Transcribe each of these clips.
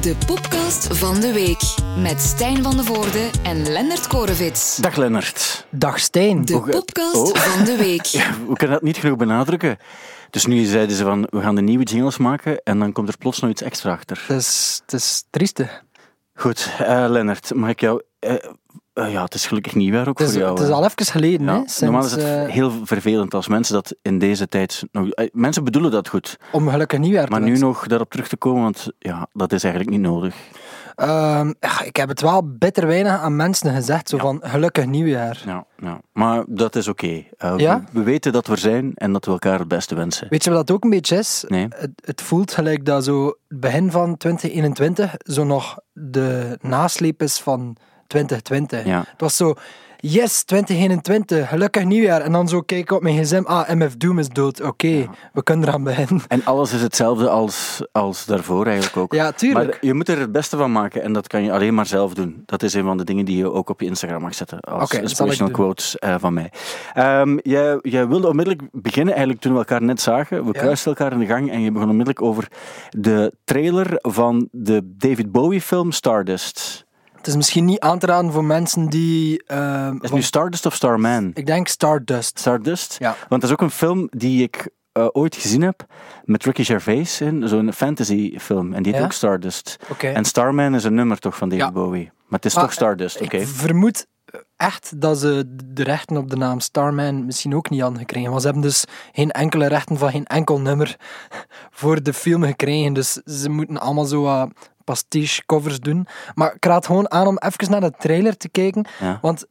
De podcast van de week met Stijn van de Voorde en Lennart Korevits. Dag Lennart. Dag Stijn. De podcast Oh. van de week. We kunnen dat niet genoeg benadrukken. Dus nu zeiden ze van, we gaan de nieuwe jingles maken en dan komt er plots nog iets extra achter. Het is, het is triestig. Goed, eh Lennart, mag ik jou... eh, eh, ja, het is gelukkig nieuwjaar ook Het is, voor jou. het is al even geleden. Ja, hè, sinds, normaal is het eh, heel vervelend als mensen dat in deze tijd... Nog, eh, mensen bedoelen dat goed, om gelukkig nieuwjaar maar te nu wensen. nog daarop terug te komen, want ja, dat is eigenlijk niet nodig. Ehm, ik heb het wel bitter weinig aan mensen gezegd. Zo van gelukkig nieuwjaar. Ja, ja. Maar dat is oké. Ja? we, we weten dat we er zijn en dat we elkaar het beste wensen. Weet je wat dat ook een beetje is? Nee? Het, het voelt gelijk dat zo het begin van 2021 zo nog de nasleep is van 2020. Ja. Het was zo, yes, 2021, gelukkig nieuwjaar. En dan zo kijken op mijn gsm, ah, MF Doom is dood. Oké, we kunnen eraan beginnen. En alles is hetzelfde als, als daarvoor eigenlijk ook. Ja, tuurlijk. Maar je moet er het beste van maken en dat kan je alleen maar zelf doen. Dat is een van de dingen die je ook op je Instagram mag zetten. Als ik inspirational quotes eh, van mij. Ehm, jij, jij wilde onmiddellijk beginnen, eigenlijk toen we elkaar net zagen. We Ja. kruisten elkaar in de gang en je begon onmiddellijk over de trailer van de David Bowie film Stardust. Het is misschien niet aan te raden voor mensen die... ehm, Is het nu Stardust of Starman? ik denk Stardust. Stardust? Ja. Want dat is ook een film die ik eh, ooit gezien heb met Ricky Gervais in, zo'n fantasy film. En die heet Ja? ook Stardust. Oké. En Starman is een nummer toch van David Ja. Bowie. Maar het is Maar, toch Stardust, oké? Ik vermoed echt dat ze de rechten op de naam Starman misschien ook niet hadden gekregen. Want ze hebben dus geen enkele rechten van geen enkel nummer voor de film gekregen. Dus ze moeten allemaal zo wat pastiche covers doen. Maar ik raad gewoon aan om even naar de trailer te kijken. Ja. Want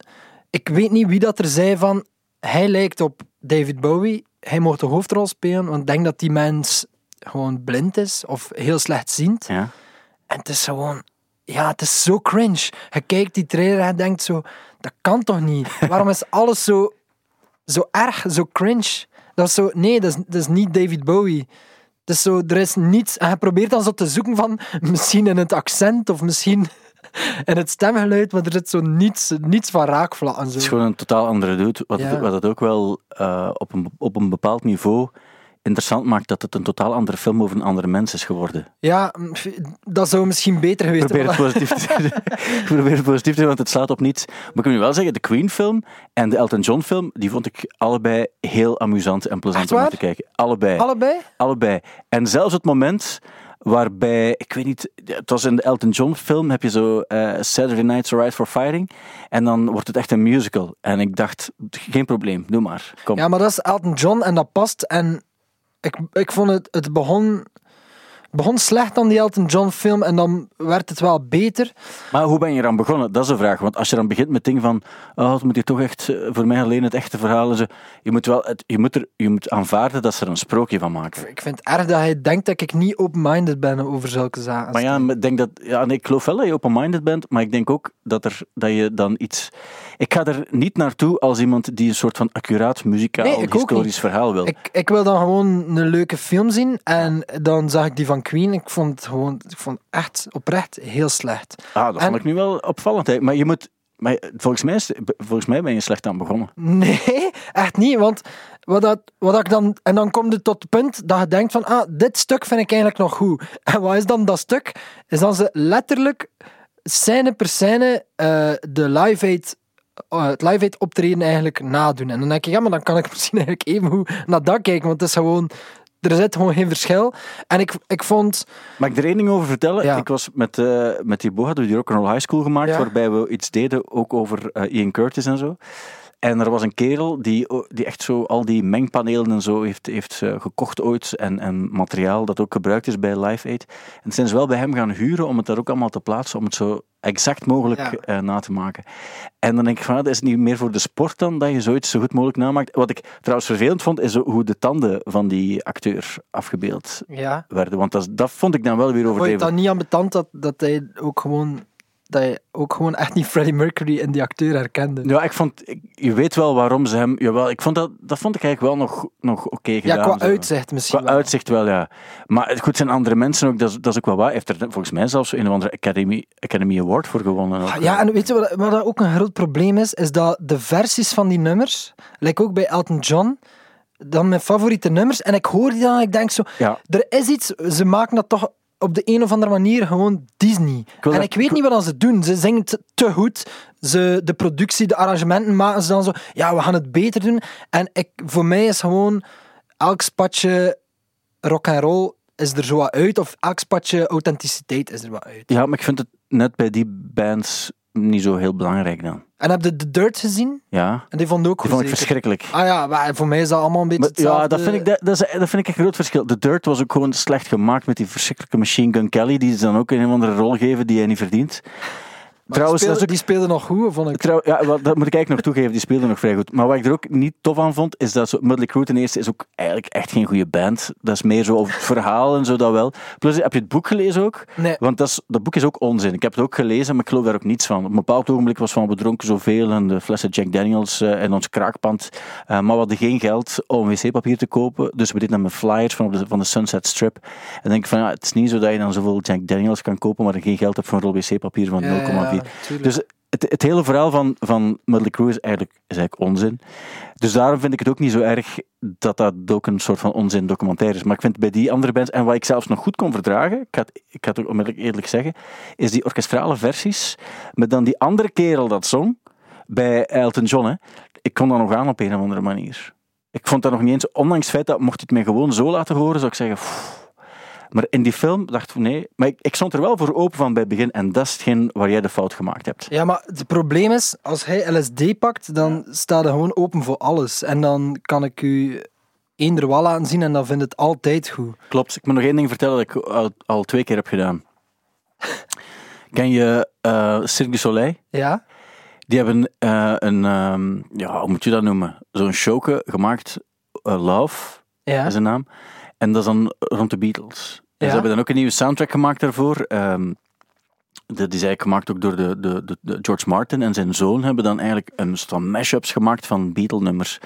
ik weet niet wie dat er zei van... Hij lijkt op David Bowie. Hij mocht de hoofdrol spelen. Want ik denk dat die mens gewoon blind is. Of heel slechtziend. Ja. En het is gewoon... Ja, het is zo cringe. Je kijkt die trailer en je denkt zo... Dat kan toch niet? Waarom is alles zo, zo erg, zo cringe? Dat is zo... Nee, dat is, dat is niet David Bowie. Is zo... Er is niets... En je probeert dan zo te zoeken van... Misschien in het accent of misschien in het stemgeluid, maar er zit zo niets, niets van raakvlakken. Het is Zo. gewoon een totaal andere dude. Wat, Ja. het, wat het ook wel eh, op, een, op een bepaald niveau interessant maakt dat het een totaal andere film over een andere mens is geworden. Ja, dat zou misschien beter geweest Probeer het zijn. positief te Ik probeer het positief te zijn, want het slaat op niets. Maar ik nu wel zeggen, de Queen-film en de Elton John-film, die vond ik allebei heel amusant en plezant om naar te kijken. Allebei. Allebei? Allebei. En zelfs het moment waarbij, ik weet niet, het was in de Elton John film, heb je zo eh, Saturday Night's Alright for Fighting. En dan wordt het echt een musical. En ik dacht, geen probleem, doe maar. Kom. Ja, maar dat is Elton John en dat past. En ik, ik vond het, het begon, begon slecht dan die Elton John film en dan werd het wel beter. Maar hoe ben je eraan begonnen? Dat is de vraag. Want als je dan begint met dingen van, oh, het moet hier toch echt, eh, voor mij alleen het echte verhaal. Zo, je moet wel, het, je, moet er, je moet aanvaarden dat ze er een sprookje van maken. Ik vind het erg dat hij denkt dat ik niet open-minded ben over zulke zaken. Maar ja, ik denk dat, ja nee, ik geloof wel dat je open-minded bent, maar ik denk ook dat, er, dat je dan iets... Ik ga er niet naartoe als iemand die een soort van accuraat muzikaal, Nee, historisch verhaal wil. Ik, ik wil dan gewoon een leuke film zien en dan zag ik die van Queen. Ik vond het gewoon ik vond echt oprecht heel slecht. ah, dat en- vond ik nu wel opvallend. Hè. Maar je moet... Maar volgens mij, is, volgens mij ben je slecht aan begonnen. Nee, echt niet. Want wat, dat, wat ik dan. En dan komt het tot het punt dat je denkt: van ah, dit stuk vind ik eigenlijk nog goed. En wat is dan dat stuk? Is dan ze letterlijk scène per scène eh, de live aid. Eh, het live aid optreden eigenlijk nadoen. En dan denk ik, ja, maar dan kan ik misschien eigenlijk even goed naar dat kijken, want het is gewoon, er zit gewoon geen verschil. En ik, ik vond, Mag ik er één ding over vertellen? Ja. Ik was met, eh met die Boa, hadden we die Rock'n'Roll High School gemaakt, Ja. waarbij we iets deden ook over eh, Ian Curtis en zo. En er was een kerel die, die echt zo al die mengpanelen en zo heeft, heeft eh, gekocht ooit. En, en materiaal dat ook gebruikt is bij Live Aid. En zijn ze wel bij hem gaan huren om het daar ook allemaal te plaatsen. Om het zo exact mogelijk Ja. eh, na te maken. En dan denk ik van, ah, dat is niet meer voor de sport dan dat je zoiets zo goed mogelijk namaakt. Wat ik trouwens vervelend vond, is hoe de tanden van die acteur afgebeeld ja, werden. Want dat, dat vond ik dan wel weer vond je het overdreven. dan niet aan betand dat, dat hij ook gewoon, dat hij ook gewoon echt niet Freddie Mercury in die acteur herkende? Ja, ik vond, ik- je weet wel waarom ze hem. Jawel, ik vond dat, dat vond ik eigenlijk wel nog, nog oké Ja, gedaan. qua zo. uitzicht misschien Qua wel. uitzicht wel, ja. Maar het goed zijn andere mensen ook, dat is, dat is ook wel waar. Hij heeft er volgens mij zelfs een of andere Academy, Academy Award voor gewonnen. ook. Ja, en weet je wat, wat dat ook een groot probleem is? Is dat de versies van die nummers, lijkt ook bij Elton John, dan mijn favoriete nummers. En ik hoor die dan en ik denk zo, Ja. er is iets, ze maken dat toch op de een of andere manier gewoon Disney. en dat- ik weet niet wat ze doen. Ze zingen te goed. Ze, de productie, de arrangementen maken ze dan zo, ja, we gaan het beter doen. En ik, voor mij is gewoon elk spatje rock and roll is er zo wat uit, of elk spatje authenticiteit is er wat uit. Ja, maar ik vind het net bij die bands niet zo heel belangrijk dan. En heb je The Dirt gezien? Ja, En die vond ik ook die vond ik zeker? verschrikkelijk. Ah ja, maar voor mij is dat allemaal een beetje Maar, ja, dat vind, ik, dat, dat, is, dat vind ik een groot verschil. De Dirt was ook gewoon slecht gemaakt met die verschrikkelijke Machine Gun Kelly, die ze dan ook een of andere rol geven die hij niet verdient. Maar Trouwens, die, dat speelde, ook die speelde nog goed, vond ik. Trouw, ja, dat moet ik eigenlijk nog toegeven, die speelde nog vrij goed. Maar wat ik er ook niet tof aan vond, is dat zo, Mötley Crüe ten eerste is ook eigenlijk echt geen goede band. Dat is meer zo over het verhaal en zo, dat wel. Plus, heb je het boek gelezen ook? Nee. Want dat, is, dat boek is ook onzin. Ik heb het ook gelezen, maar ik geloof daar ook niets van. Op een bepaald ogenblik was van, we dronken zoveel en de flessen Jack Daniels eh, in ons kraakpand. Eh, maar we hadden geen geld om wc-papier te kopen, dus we deden met flyers van, de, van de Sunset Strip. En dan denk ik van, ja, het is niet zo dat je dan zoveel Jack Daniels kan kopen, maar er geen geld hebt voor een rol wc-papier van 0,4. Tuurlijk. Dus het, het hele verhaal van, van Mötley Crüe is eigenlijk, is eigenlijk onzin. Dus daarom vind ik het ook niet zo erg dat dat ook een soort van onzin documentaire is. Maar ik vind bij die andere bands, en wat ik zelfs nog goed kon verdragen, ik ga het, ik ga het ook onmiddellijk eerlijk zeggen, is die orkestrale versies met dan die andere kerel dat zong bij Elton John. Hè. Ik kon dat nog aan op een of andere manier. Ik vond dat nog niet eens, ondanks het feit dat mocht je het mij gewoon zo laten horen, zou ik zeggen... "Pff." Maar in die film dacht ik, nee, maar ik, ik stond er wel voor open van bij het begin. En dat is hetgeen waar jij de fout gemaakt hebt. Ja, maar het probleem is, als hij LSD pakt, dan staat hij gewoon open voor alles. En dan kan ik u eender wel laten zien en dan vindt het altijd goed. Klopt. Ik moet nog één ding vertellen dat ik al, al twee keer heb gedaan. Ken je eh Cirque du Soleil? Ja? Die hebben eh, een, ehm, ja, hoe moet je dat noemen? Zo'n showke gemaakt, eh, Love Ja. is de naam. En dat is dan rond de Beatles. En. Ze hebben dan ook een nieuwe soundtrack gemaakt daarvoor. Ehm, dat is eigenlijk gemaakt ook door de, de, de, de George Martin en zijn zoon hebben dan eigenlijk een soort van mashups gemaakt van Beatle-nummers.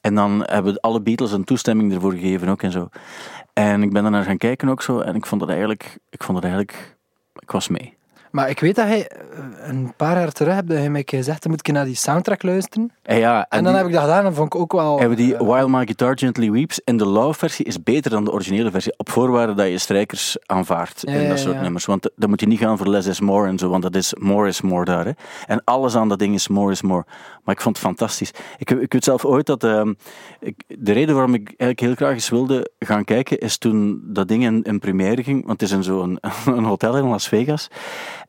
En dan hebben alle Beatles een toestemming ervoor gegeven ook en zo. En ik ben daarnaar gaan kijken ook zo en ik vond het eigenlijk, ik vond het eigenlijk, ik was mee. Maar ik weet dat hij eh, een paar jaar terug heb dat hij mij gezegd, dan moet ik naar die soundtrack luisteren. En ja, en, En, dan die- heb ik dat gedaan en vond ik ook wel... hebben die eh, While My Guitar Gently Weeps in de Love-versie is beter dan de originele versie. Op voorwaarde dat je strijkers aanvaardt Ja, in ja, dat soort ja. nummers. Want dan moet je niet gaan voor less is more en zo, want dat is more is more daar. Hè. En alles aan dat ding is more is more. Maar ik vond het fantastisch. Ik, ik weet zelf ooit dat... ehm, ik, de reden waarom ik eigenlijk heel graag eens wilde gaan kijken, is toen dat ding in, in première ging, want het is in zo'n een hotel in Las Vegas,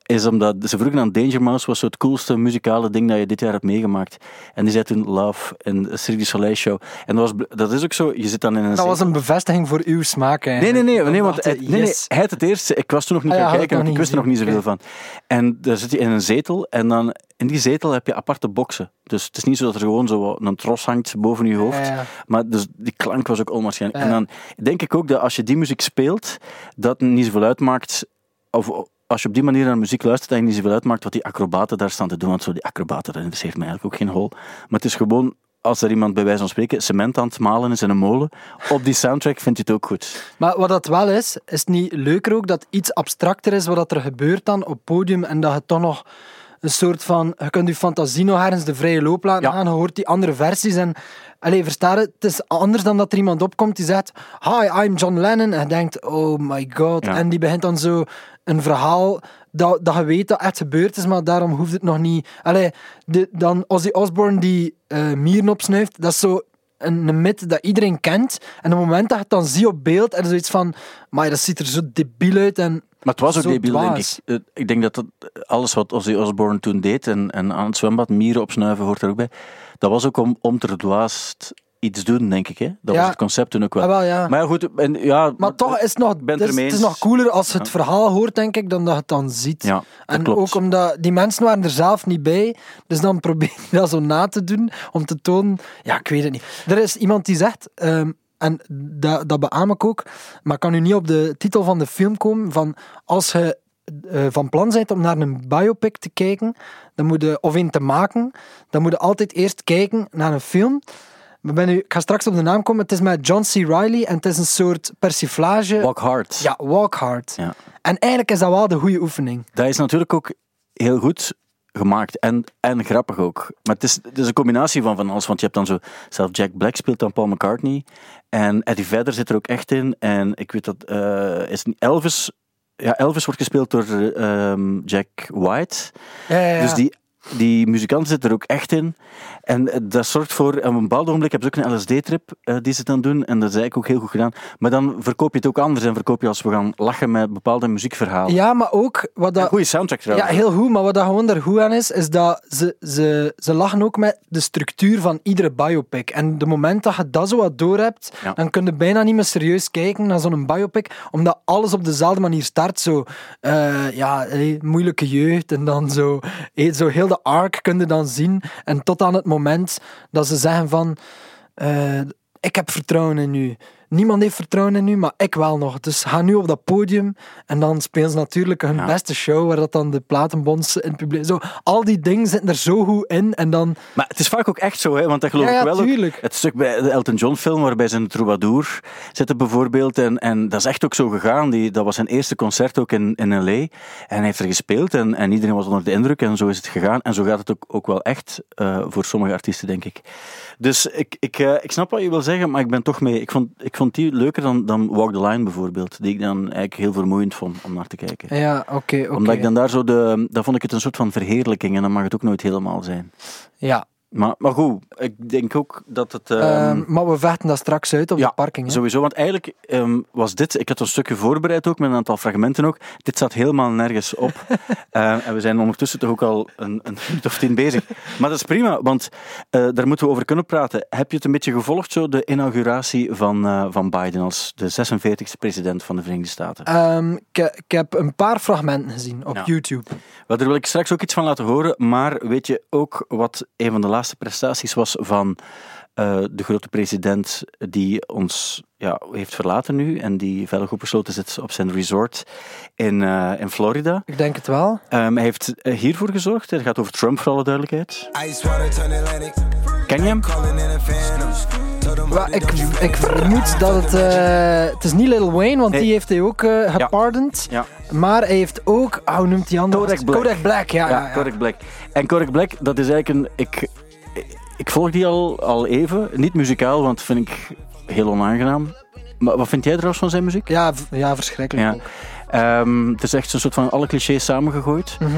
is omdat ze vroegen aan Danger Mouse was zo het coolste muzikale ding dat je dit jaar hebt meegemaakt. En die zei toen Love in de Cirque du Soleil show. En dat, was, dat is ook zo, je zit dan in een... dat was een bevestiging voor uw smaak Nee, eigenlijk. nee, nee, Dan nee, want hij, nee, nee, hij had het eerst. Ik was toen nog niet Ah gaan kijken, want ik wist er nog niet zoveel van. En daar zit je in een zetel en dan in die zetel heb je aparte boxen. Dus het is niet zo dat er gewoon zo een tros hangt boven je hoofd. Ja, ja. Maar dus die klank was ook onwaarschijnlijk. En dan denk ik ook dat als je die muziek speelt, dat niet zoveel uitmaakt. Of als je op die manier naar muziek luistert, dat je niet zoveel uitmaakt wat die acrobaten daar staan te doen. Want zo die acrobaten, dat interesseert me eigenlijk ook geen hol. Maar het is gewoon, als er iemand bij wijze van spreken cement aan het malen is in een molen, op die soundtrack vind je het ook goed. Maar wat dat wel is, is het niet leuker ook dat iets abstracter is wat er gebeurt dan op podium en dat je toch nog een soort van, je kunt je fantasie nog ergens de vrije loop laten Ja. gaan, je hoort die andere versies en, allee, versta je, het is anders dan dat er iemand opkomt die zegt, hi, I'm John Lennon, en je denkt, oh my god, Ja. en die begint dan zo een verhaal dat, dat je weet dat echt gebeurd is, maar daarom hoeft het nog niet. Allee, de, dan Ozzy Osbourne die eh mieren opsnuift, dat is zo een, een mythe dat iedereen kent. En op het moment dat je het dan ziet op beeld, en zoiets van, maar dat ziet er zo debiel uit. En Maar het was ook Zo debiel, denk ik. Eh, Ik denk dat dat alles wat Ozzy Osbourne toen deed en, en aan het zwembad mieren opsnuiven hoort er ook bij. Dat was ook om, om te dwaast iets doen, denk ik. Hè? Dat Ja. was het concept toen ook wel. Ah, wel, ja. Maar ja, goed. En, ja, Maar toch is het nog, het is, het nog cooler als je het verhaal hoort, denk ik, dan dat je het dan ziet. Ja, en klopt. ook omdat die mensen waren er zelf niet bij, dus dan probeer je dat zo na te doen om te tonen. Ja, ik weet het niet. Er is iemand die zegt, ehm, en dat, dat beaam ik ook, maar ik kan nu niet op de titel van de film komen, van als je van plan bent om naar een biopic te kijken, dan moet je, of een te maken, dan moet je altijd eerst kijken naar een film. Maar ben nu, ik ga straks op de naam komen. Het is met John C. Reilly en het is een soort persiflage. Walk hard. Ja, walk hard. Ja. En eigenlijk is dat wel de goede oefening. Dat is natuurlijk ook heel goed. gemaakt. En, en grappig ook. Maar het is, het is een combinatie van van alles. Want je hebt dan zo... Zelf Jack Black speelt dan Paul McCartney. En Eddie Vedder zit er ook echt in. En ik weet dat... eh, is Elvis... Ja, Elvis wordt gespeeld door ehm, Jack White. Ja, ja, ja. Dus die, die muzikant zit er ook echt in. En eh, dat zorgt voor, op een bepaald ogenblik hebben ze ook een LSD-trip eh, die ze dan doen. En dat is eigenlijk ook heel goed gedaan. Maar dan verkoop je het ook anders. En verkoop je als we gaan lachen met bepaalde muziekverhalen. ja, maar ook wat dat... Goeie soundtrack Ja, heel goed, maar wat dat gewoon daar goed aan is, is dat ze, ze, ze lachen ook met de structuur van iedere biopic. En de moment dat je dat zo wat door hebt, Ja. dan kun je bijna niet meer serieus kijken naar zo'n biopic, omdat alles op dezelfde manier start. Zo, eh, ja, moeilijke jeugd en dan zo, zo heel de arc kun je dan zien. En tot aan het moment dat ze zeggen van, eh, ik heb vertrouwen in u. Niemand heeft vertrouwen in u, maar ik wel nog. Dus ga nu op dat podium en dan spelen ze natuurlijk hun Ja. beste show, waar dat dan de platenbonds in het publiek... Zo, al die dingen zitten er zo goed in en dan... Maar het is vaak ook echt zo, hè, want dat geloof Ja, ik wel. ook. Het stuk bij de Elton John film, waarbij ze de Troubadour zitten bijvoorbeeld. En, en dat is echt ook zo gegaan. Die, dat was zijn eerste concert ook in, in L.A. En hij heeft er gespeeld en, en iedereen was onder de indruk. En zo is het gegaan. En zo gaat het ook, ook wel echt eh, voor sommige artiesten, denk ik. Dus ik, ik, eh, ik snap wat je wil zeggen, maar ik ben toch mee. Ik vond, ik vond die leuker dan, dan Walk the Line bijvoorbeeld. Die ik dan eigenlijk heel vermoeiend vond om naar te kijken. Ja, oké, oké. Omdat ik dan daar zo de... Dan vond ik het een soort van verheerlijking en dan mag het ook nooit helemaal zijn. Ja, Maar, maar goed, ik denk ook dat het... ehm, ehm, maar we vechten dat straks uit op ja, de parking. hè. Sowieso, want eigenlijk ehm, was dit... Ik had een stukje voorbereid ook, met een aantal fragmenten ook. Dit staat helemaal nergens op. En we zijn ondertussen toch ook al een, een minuut of tien bezig. Maar dat is prima, want eh, daar moeten we over kunnen praten. Heb je het een beetje gevolgd, zo, de inauguratie van, eh, van Biden als de 46e president van de Verenigde Staten? Ik, ik heb een paar fragmenten gezien op. YouTube. Wel, daar wil ik straks ook iets van laten horen. Maar weet je ook wat een van de laatste prestaties was van eh, de grote president die ons ja, heeft verlaten nu en die veilig opgesloten zit op zijn resort in, eh, in Florida? Ik denk het wel. Ehm, hij heeft eh, hiervoor gezorgd. Het gaat over Trump voor alle duidelijkheid. Ken je hem? Ik, ik vermoed dat het... eh, het is niet Lil Wayne, want Nee. die heeft hij ook eh gepardoned. Ja. Maar hij heeft ook... Oh, hoe noemt die andere? Kodak Black. Kodak Black, ja. ja, Ja, ja. Kodak Black. En Kodak Black, dat is eigenlijk een... Ik, ik volg die al, al even. Niet muzikaal, want dat vind ik heel onaangenaam. Maar wat vind jij trouwens van zijn muziek? Ja, ja, verschrikkelijk Ja. Ehm, het is echt een soort van alle clichés samengegooid. Mhm.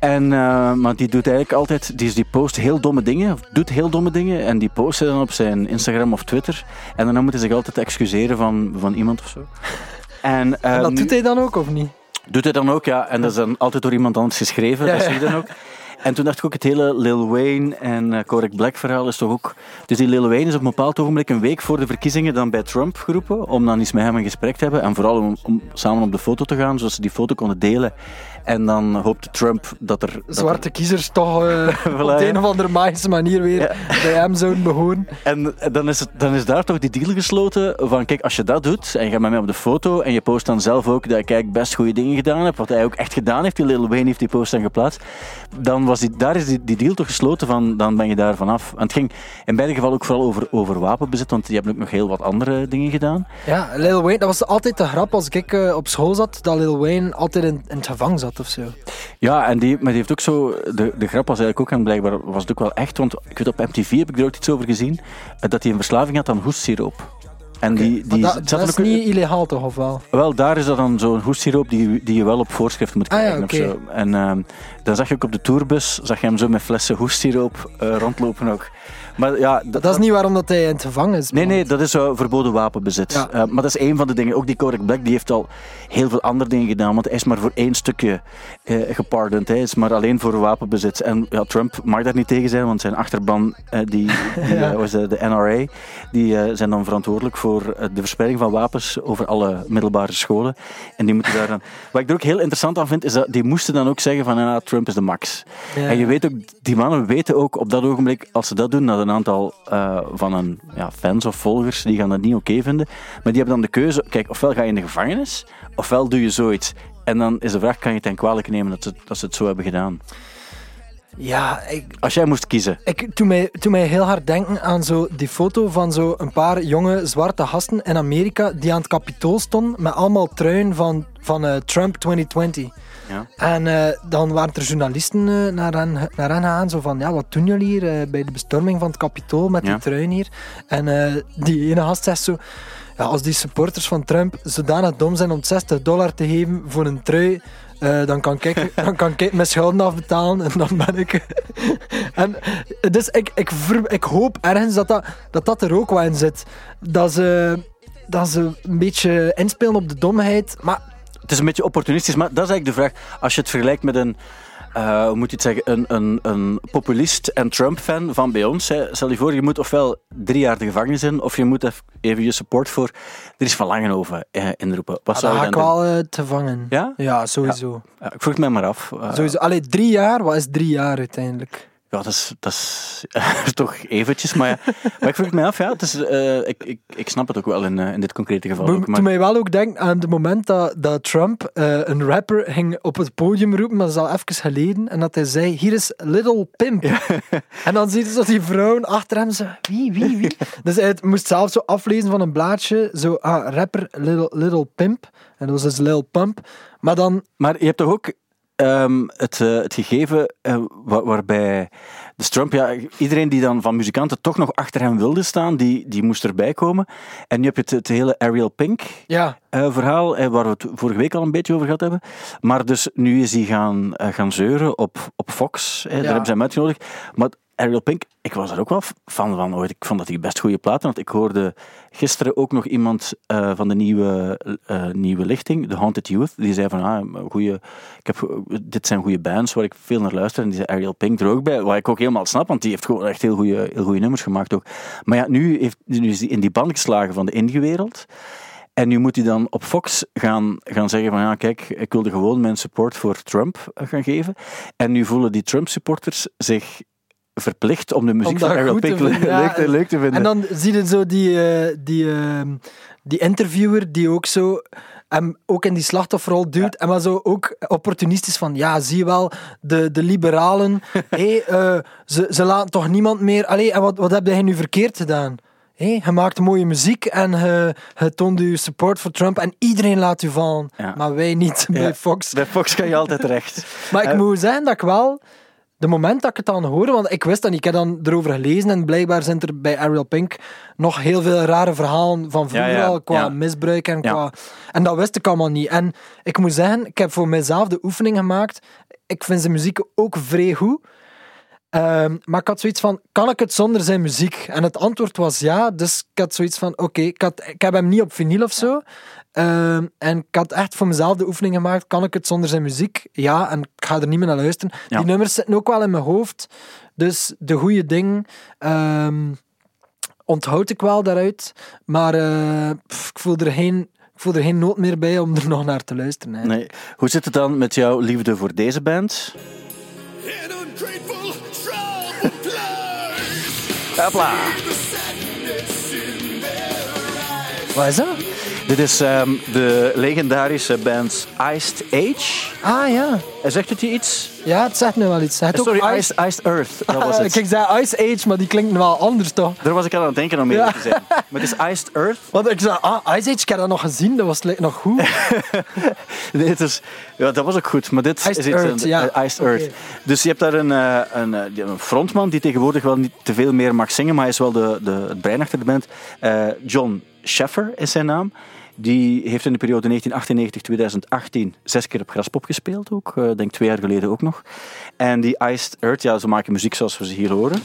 En, eh, maar die doet eigenlijk altijd, die, die post heel domme dingen, of doet heel domme dingen, en die post ze dan op zijn Instagram of Twitter. En daarna moet hij zich altijd excuseren van, van iemand of zo. En, En dat nu- doet hij dan ook, of niet? Doet hij dan ook, ja. En dat is dan altijd door iemand anders geschreven, Ja, dat zie je dan ook. En toen dacht ik ook, het hele Lil Wayne en eh Kodak Black verhaal is toch ook... Dus die Lil Wayne is op een bepaald ogenblik een week voor de verkiezingen dan bij Trump geroepen, om dan eens met hem een gesprek te hebben. En vooral om samen op de foto te gaan, zodat ze die foto konden delen. En dan hoopte Trump dat er... dat er- Zwarte kiezers toch eh, op de een of andere magische manier weer bij hem zouden behoren. En dan is, het, dan is daar toch die deal gesloten van, kijk, als je dat doet en je gaat met mij op de foto en je post dan zelf ook dat ik best goede dingen gedaan heb, wat hij ook echt gedaan heeft, die Lil Wayne heeft die post dan geplaatst, dan was die, daar is die, die deal toch gesloten van, dan ben je daar vanaf. En het ging in beide gevallen ook vooral over, over wapenbezit, want die hebben ook nog heel wat andere dingen gedaan. Ja, Lil Wayne, dat was altijd de grap als ik eh, op school zat, dat Lil Wayne altijd in, in het gevangen zat of zo. Ja, en die, maar die heeft ook zo, de, de grap was eigenlijk ook, en blijkbaar was het ook wel echt, want ik weet op MTV heb ik er ook iets over gezien, eh, dat hij een verslaving had aan hoestsiroop. En die, die dat, is ook- niet illegaal toch, of wel? Wel, daar is dat dan zo'n hoestsiroop die, die je wel op voorschrift moet Ah, ja, krijgen. of zo. En ehm, dan zag je ook op de tourbus, zag je hem zo met flessen hoestsiroop eh, rondlopen ook. Maar ja, dat, Dat is niet waarom dat hij in het gevangen is. Nee, nee, dat is zo verboden wapenbezit. Ja. Eh, maar dat is één van de dingen. Ook die Kodak Black die heeft al heel veel andere dingen gedaan. Want hij is maar voor één stukje eh gepardoned. Hij is maar alleen voor wapenbezit. En ja, Trump mag daar niet tegen zijn, want zijn achterban, eh, die, die eh, was de, de NRA, die eh, zijn dan verantwoordelijk voor eh, de verspreiding van wapens over alle middelbare scholen. En die moeten daar dan... Wat ik er ook heel interessant aan vind, is dat die moesten dan ook zeggen van ja, Trump is de max. Ja. En je weet ook, die mannen weten ook op dat ogenblik, als ze dat doen, dat een aantal eh, van hun ja, fans of volgers, die gaan dat niet oké vinden. Maar die hebben dan de keuze, kijk, ofwel ga je in de gevangenis, ofwel doe je zoiets. En dan is de vraag, kan je het hen kwalijk nemen dat ze, dat ze het zo hebben gedaan? Ja, ik, Als jij moest kiezen. ik toen mij, toen mij heel hard denken aan zo die foto van zo een paar jonge zwarte gasten in Amerika die aan het kapitool stonden met allemaal truien van van eh, Trump 2020. Ja. En eh, dan waren er journalisten eh, naar, hen, naar hen gegaan, zo van, ja, wat doen jullie hier eh, bij de bestorming van het Capitool met Ja. die truin hier? En die ene gast zegt zo, ja, als die supporters van Trump zodanig dom zijn om 60 dollar te geven voor een trui, dan, kan ik, dan kan ik mijn schulden afbetalen en dan ben ik... en dus ik, ik, ver- ik hoop ergens dat dat, dat dat er ook wel in zit. Dat ze, dat ze een beetje inspelen op de domheid, maar Het is een beetje opportunistisch, maar dat is eigenlijk de vraag. Als je het vergelijkt met een, eh, hoe moet je het zeggen, een, een, een populist en Trump-fan van bij ons. Hè. Stel je voor, je moet ofwel drie jaar de gevangenis in, of je moet even je support voor er is van Langenhoven eh, inroepen. Wat Ah, zou je ik dan doen? wel eh, te vangen. Ja? Ja, sowieso. Ja, ik vroeg het mij maar af. Eh, sowieso. Allee, drie jaar? Wat is drie jaar uiteindelijk? Ja, dat is, dat is toch eventjes, maar, ja. maar ik vroeg mij af, ja, het is, eh, ik, ik, ik snap het ook wel in, eh, in dit concrete geval. Ook, maar, mij wel ook denken aan het moment dat, dat Trump eh, een rapper ging op het podium roepen, maar dat is al even geleden, en dat hij zei, hier is Little Pimp. En dan zie je zo die vrouwen achter hem, zo, wie, wie, wie? dus hij moest zelf zo aflezen van een blaadje, zo, ah, rapper Little, Little Pimp. En dat was dus Lil Pump. Maar dan, Maar je hebt toch ook ehm, het, eh, het gegeven eh, wa- waarbij dus Trump, ja, iedereen die dan van muzikanten toch nog achter hem wilde staan, die, die moest erbij komen. En nu heb je het, het hele Ariel Pink ja, eh, verhaal, waar we het vorige week al een beetje over gehad hebben. Maar dus nu is hij gaan, gaan zeuren op, op Fox. Daar hebben ze hem uitgenodigd. Maar Ariel Pink, ik was er ook wel van ooit. Ik vond dat hij best goede platen had. Ik hoorde gisteren ook nog iemand eh, van de nieuwe, eh, nieuwe lichting, The Haunted Youth, die zei van, ah, goeie, ik heb, dit zijn goede bands waar ik veel naar luister. En die zei Ariel Pink er ook bij, wat ik ook helemaal snap, want die heeft gewoon echt heel goede, heel nummers gemaakt ook. Maar ja, nu, heeft, nu is hij in die band geslagen van de indie-wereld. En nu moet hij dan op Fox gaan, gaan zeggen van ja, kijk, ik wilde gewoon mijn support voor Trump eh, gaan geven. En nu voelen die Trump-supporters zich verplicht om de muziek Om van Pink ja. leuk, te, leuk te vinden. En dan zie je zo die, eh, die, ehm, die interviewer die ook zo hem ook in die slachtofferrol duwt. En maar zo ook opportunistisch van, ja, zie je wel, de, de liberalen, hé, eh, ze, ze laten toch niemand meer... Allee, en wat, wat heb jij nu verkeerd gedaan? Hé, je maakt mooie muziek en je, je toont je support voor Trump en iedereen laat u vallen. Ja. Maar wij niet bij. Fox. Bij Fox kan je altijd terecht. Maar ik Eh, moet zeggen dat ik wel, de moment dat ik het dan hoorde, want ik wist dat niet, ik heb dan erover gelezen en blijkbaar zijn er bij Ariel Pink nog heel veel rare verhalen van vroeger Ja, ja, al, qua ja. misbruik en qua... En dat wist ik allemaal niet. En ik moet zeggen, ik heb voor mezelf de oefening gemaakt. Ik vind zijn muziek ook vrij goed. Ehm, maar ik had zoiets van, kan ik het zonder zijn muziek? En het antwoord was ja, dus ik had zoiets van, oké, ik had ik heb hem niet op vinyl of zo. Ehm, en ik had echt voor mezelf de oefening gemaakt, kan ik het zonder zijn muziek? Ja, en ik ga er niet meer naar luisteren. Ja. Die nummers zitten ook wel in mijn hoofd. Dus de goede ding ehm, onthoud ik wel daaruit. Maar eh, pff, ik, voel er geen, ik voel er geen nood meer bij om er nog naar te luisteren. hè. Nee. Hoe zit het dan met jouw liefde voor deze band? Hopla. Wat is dat? Dit is ehm, de legendarische band Iced Age. Ah ja. Zegt het je iets? Ja, het zegt me wel iets. Het Eh, ook Sorry, Ice- Iced, Iced Earth. Dat was het. ik zei Ice Age, maar die klinkt wel anders toch? Daar was ik aan het denken om eerlijk Ja. te zijn. Maar het is Iced Earth. Want ik zei, ah, Ice Age, ik heb dat nog gezien, dat was nog goed. Het is, ja, dat was ook goed, maar dit Iced is iets Earth, een- ja. eh, Iced. Earth. Dus je hebt daar een, eh, een, eh, een frontman die tegenwoordig wel niet te veel meer mag zingen, maar hij is wel de, de, het brein achter de band. Eh, John Sheffer is zijn naam. Die heeft in de periode 1998-2018 zes keer op Graspop gespeeld ook. eh, denk twee jaar geleden ook nog. En die Iced Earth, ja, ze maken muziek zoals we ze hier horen.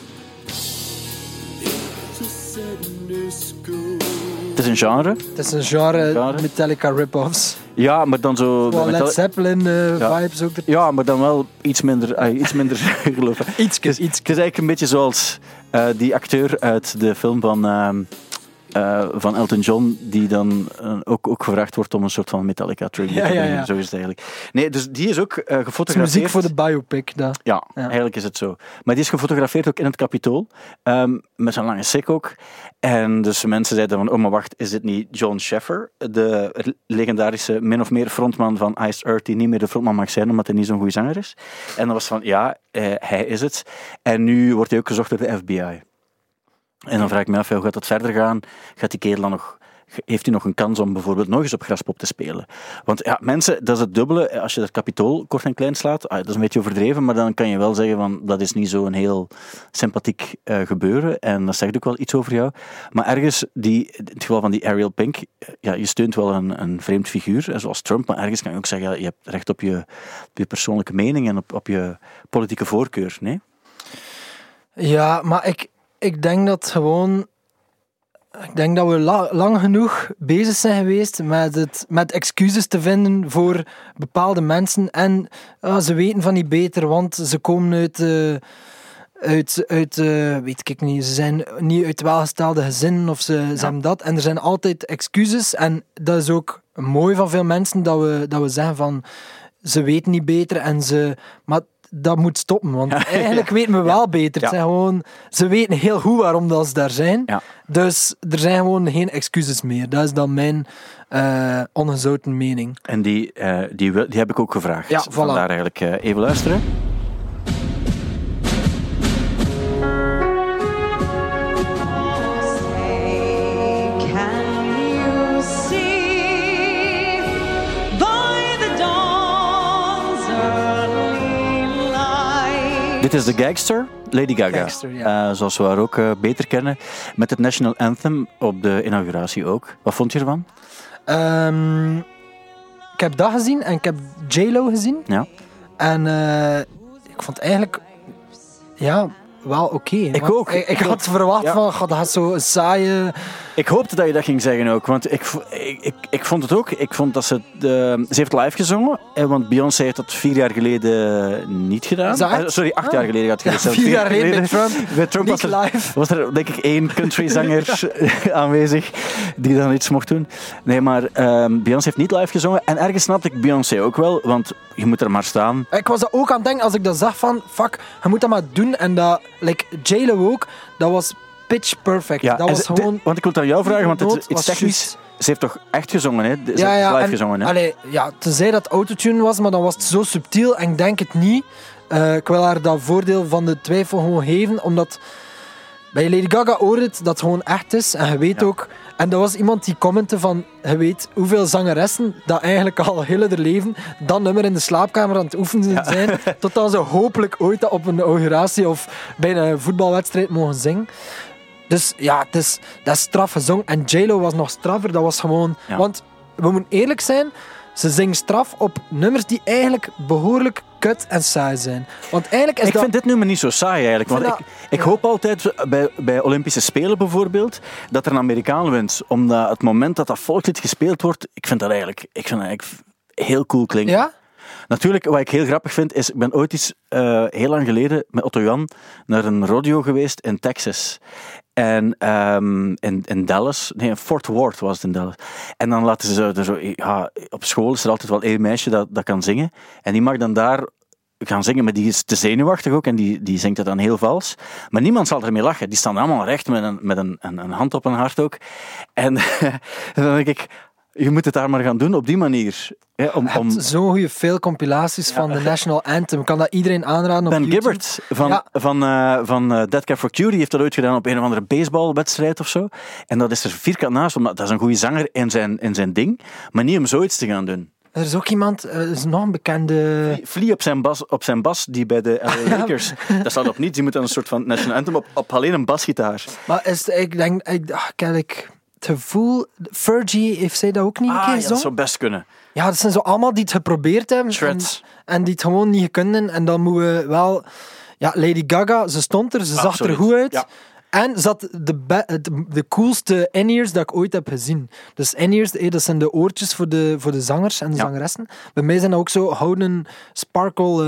Het is een genre. Het is een genre Genre. Metallica rip-offs. Ja, maar dan zo... Wel met Led Zeppelin eh, Ja. vibes ook. ja, maar dan wel iets minder, eh, iets minder geloof ik. Iets. Het is eigenlijk een beetje zoals die acteur uit de film van, eh, van Elton John, die dan eh, ook, ook gevraagd wordt om een soort van Metallica tribute Ja, te brengen. ja. Zo is het eigenlijk. Nee, dus die is ook eh Het is gefotografeerd. muziek voor de biopic. Dat. Ja, eigenlijk is het zo. Maar die is gefotografeerd ook in het Capitool, ehm, met zo'n lange sik ook. En dus mensen zeiden van, oh maar wacht, is dit niet John Sheffer, de legendarische min of meer frontman van Iced Earth, die niet meer de frontman mag zijn, omdat hij niet zo'n goede zanger is. En dan was van, ja, hij is het. En nu wordt hij ook gezocht door de FBI. En dan vraag ik me af, hoe gaat dat verder gaan? Gaat die kerel dan nog heeft hij nog een kans om bijvoorbeeld nog eens op Graspop te spelen. Want ja, mensen, dat is het dubbele. Als je dat kapitool kort en klein slaat, ah, dat is een beetje overdreven, maar dan kan je wel zeggen van dat is niet zo'n heel sympathiek eh, gebeuren. En dat zegt ook wel iets over jou. Maar ergens, die, in het geval van die Ariel Pink, eh, ja, je steunt wel een, een vreemd figuur, hè, zoals Trump, maar ergens kan je ook zeggen, ja, je hebt recht op je, je persoonlijke mening en op, op je politieke voorkeur. Nee? Ja, maar ik, ik denk dat gewoon. Ik denk dat we la- lang genoeg bezig zijn geweest met, het, met excuses te vinden voor bepaalde mensen. En ah, ze weten van niet beter, want ze komen uit. eh, uit, uit eh, weet ik niet, ze zijn niet uit welgestelde gezinnen of ze, ze hebben dat. En er zijn altijd excuses. En dat is ook mooi van veel mensen dat we, dat we zeggen van ze weten niet beter en ze. Maar dat moet stoppen, want eigenlijk weten we wel beter. Het zijn gewoon, ze weten heel goed waarom dat ze daar zijn. Dus er zijn gewoon geen excuses meer. Dat is dan mijn eh ongezouten mening. En die, eh, die, wil- die heb ik ook gevraagd. Ja, voilà. Vandaar eigenlijk eh, even luisteren. Dit is de Gangster, Lady Gaga. Gangster, ja. Eh, zoals we haar ook eh, beter kennen. Met het National Anthem op de inauguratie ook. Wat vond je ervan? Ehm, ik heb dat gezien en ik heb J-Lo gezien. Ja. En eh, ik vond eigenlijk ja, wel oké. Ik ook. Ik, had verwacht Ja. van, god, dat gaat zo saaie... Ik hoopte dat je dat ging zeggen ook, want ik, ik, ik, ik vond het ook. Ik vond dat ze... De, ze heeft live gezongen, eh, want Beyoncé heeft dat vier jaar geleden niet gedaan. Is? Eh, sorry, acht Ah. jaar geleden had Ja, gezegd. vier jaar geleden bij Trump. Trump Niet was er, live. was er denk ik één countryzanger aanwezig die dan iets mocht doen. Nee, maar ehm, Beyoncé heeft niet live gezongen. En ergens snapte ik Beyoncé ook wel, want je moet er maar staan. Ik was dat ook aan het denken als ik dat zag van, fuck, je moet dat maar doen. En dat, like J-Lo ook, dat was pitch perfect. dat en was ze- gewoon... dit- want ik wil het aan jou vragen, want het, iets was technisch... juist. Ze heeft toch echt gezongen, hè? Ze heeft live en- gezongen, hè? Allee, ja, tenzij dat autotune was, maar dan was het zo subtiel en ik denk het niet. Eh, ik wil haar dat voordeel van de twijfel gewoon geven, omdat bij Lady Gaga hoort het dat het gewoon echt is. En je weet Ja. ook... En dat was iemand die commentte van, je weet hoeveel zangeressen dat eigenlijk al heel hun leven dat nummer in de slaapkamer aan het oefenen zijn, totdat ze hopelijk ooit op een inauguratie of bij een voetbalwedstrijd mogen zingen. Dus ja, het is, dat is straf gezongen. En J-Lo was nog straffer. Dat was gewoon... Ja. Want we moeten eerlijk zijn, ze zingt straf op nummers die eigenlijk behoorlijk kut en saai zijn. Want eigenlijk is ik dat... vind dit nummer niet zo saai eigenlijk. Want ik, dat- ik ja. hoop altijd bij, bij Olympische Spelen bijvoorbeeld dat er een Amerikaan wint. Omdat het moment dat dat volkslied gespeeld wordt, ik vind dat eigenlijk, ik vind dat eigenlijk heel cool klinken. Ja? Natuurlijk, wat ik heel grappig vind, is ik ben ooit eens eh, heel lang geleden met Otto Jan naar een rodeo geweest in Texas. En ehm, in, Dallas, nee, in Fort Worth was het in Dallas. En dan laten ze er zo, op school is er altijd wel één meisje dat, dat kan zingen. En die mag dan daar gaan zingen, maar die is te zenuwachtig ook en die, die zingt het dan heel vals. Maar niemand zal ermee lachen. Die staan allemaal recht met een, met een, een, een hand op hun hart ook. En dan denk ik, je moet het daar maar gaan doen op die manier. Hè, om, Je hebt zo'n goede veel compilaties van de National Anthem. Kan dat iedereen aanraden op Ben YouTube? Gibbard van, Ja. van, eh van eh, Dead Cat for Cutie heeft dat ooit gedaan op een of andere baseballwedstrijd of zo. En dat is er vierkant naast, omdat dat is een goede zanger in zijn, in zijn ding. Maar niet om zoiets te gaan doen. Er is ook iemand, eh, er is nog een bekende... Flea op zijn bas, op zijn bas die bij de LA Lakers, dat staat op niets. Die moet dan een soort van national anthem op, op alleen een basgitaar. Maar is, ik denk, ik, heb ik het gevoel... Fergie heeft zij dat ook niet een Ah, keer ja, dat zou best kunnen. Ja, dat zijn zo allemaal die het geprobeerd hebben. En, die het gewoon niet kunnen. En dan moeten we wel... Ja, Lady Gaga, ze stond er, ze zag er goed uit. Ja. En ze had de, de, de coolste in-ears dat ik ooit heb gezien. Dus in-ears, eh, dat zijn de oortjes voor de, voor de zangers en de Ja. zangeressen. Bij mij zijn dat ook zo houden sparkle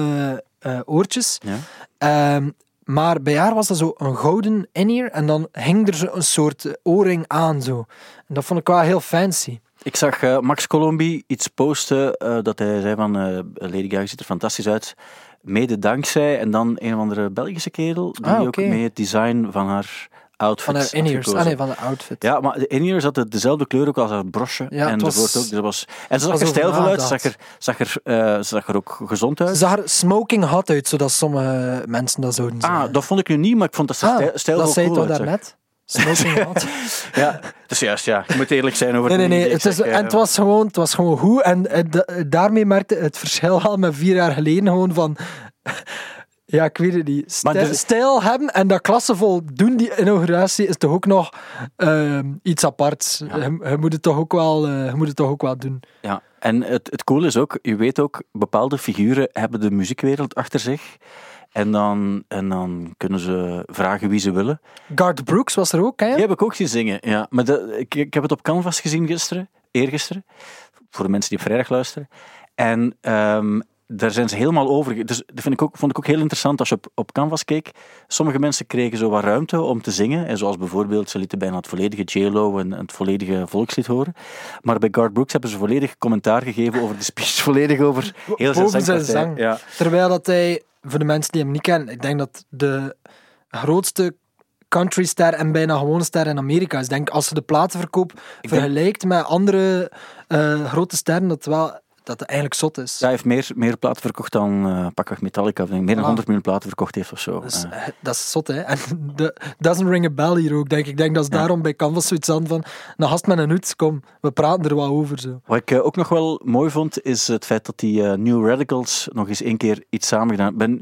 eh, eh, oortjes. Ja. Ehm, maar bij haar was dat zo een gouden in-ear en dan hing er zo een soort eh, oorring aan. Zo. En dat vond ik wel heel fancy. Ik zag eh, Max Colombi iets posten eh, dat hij zei van Lady Gaga ziet er fantastisch uit. Mede dankzij en dan een of andere Belgische kerel die Ah, ook mee het design van haar outfit Van haar gekozen. Ah nee, van de outfit. Ja, maar de in-ears had dezelfde kleur ook als haar brosje. Ja, en was- ook. Dus dat was, en ze zag er stijlvol uit, ze zag er, zag, er, eh, zag er ook gezond uit. Ze zag er smoking hot uit, zodat sommige mensen dat zouden zeggen. Ah, dat vond ik nu niet, maar ik vond dat ze Ah, stijl, stijlvol dat zei je cool toch uitzag. daarnet? Smoking hot. Ja, dus juist, ja. Je moet eerlijk zijn over Nee, nee, nee. Het is, ik zeg, en eh, het was gewoon, het was gewoon goed. En eh, da- daarmee merkte het verschil al met vier jaar geleden gewoon van... Ja, ik weet het niet. Stijl, dus- stijl hebben en dat klassevol doen, die inauguratie, is toch ook nog ehm, iets aparts. Je, je moet het toch ook wel, eh, je moet het toch ook wel doen. Ja, en het, het coole is ook, je weet ook, bepaalde figuren hebben de muziekwereld achter zich. En dan, en dan kunnen ze vragen wie ze willen. Garth Brooks was er ook, hè? Die heb ik ook zien zingen, ja. Maar de, ik, ik heb het op Canvas gezien gisteren, eergisteren. Voor de mensen die op vrijdag luisteren. En ehm, daar zijn ze helemaal over. Dus dat vind ik ook, vond ik ook heel interessant als je op, op Canvas keek. Sommige mensen kregen zo wat ruimte om te zingen. En zoals bijvoorbeeld, ze lieten bijna het volledige J-Lo en het volledige volkslied horen. Maar bij Garth Brooks hebben ze volledig commentaar gegeven over de speech. Volledig over heel zijn zang. Ja. Terwijl dat hij, voor de mensen die hem niet kennen, ik denk dat de grootste countryster en bijna gewone ster in Amerika is. Ik denk als ze de platenverkoop vergelijkt met andere eh, grote sterren, dat, wel, dat het eigenlijk zot is. Hij heeft meer, meer platen verkocht dan uh, pakweg Metallica. Ik denk meer dan Ah. 100 miljoen platen verkocht heeft of zo. Dus, Eh. eh, dat is zot, hè. En de, doesn't ring a bell hier ook, denk ik. Ik denk dat is Ja. daarom bij Canvas zoiets aan van, een gast met een hoed, kom, we praten er wat over, zo. Wat ik ook nog wel mooi vond, is het feit dat die New Radicals nog eens één keer iets samen gedaan ben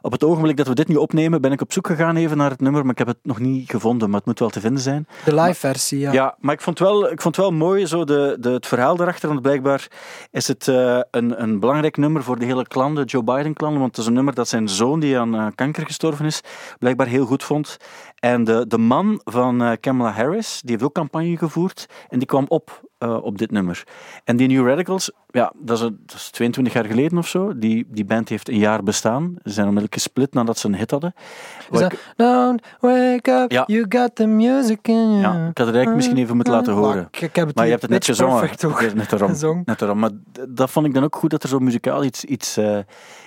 Op het ogenblik dat we dit nu opnemen, ben ik op zoek gegaan even naar het nummer, maar ik heb het nog niet gevonden, maar het moet wel te vinden zijn. De live versie, ja. Ja, maar ik vond wel, ik vond wel mooi zo de, de, het verhaal daarachter. Want blijkbaar is het eh, een, een belangrijk nummer voor de hele klan, de Joe Biden-klan. Want het is een nummer dat zijn zoon, die aan eh, kanker gestorven is, blijkbaar heel goed vond. En de, de man van eh, Kamala Harris, die heeft ook campagne gevoerd. En die kwam op eh, op dit nummer. En die New Radicals, ja, dat is, een- dat is 22 jaar geleden of zo. Die, die band heeft een jaar bestaan. Ze zijn onmiddellijk gesplit nadat ze een hit hadden. Is Wat dat, ik- Don't wake up, Ja. you got the music in you. ja, ik had het eigenlijk misschien even moeten laten horen. ik, ik heb het Maar je hebt het net gezongen. ook Net daarom. Net daarom. Maar dat vond ik dan ook goed dat er zo muzikaal iets, iets, eh,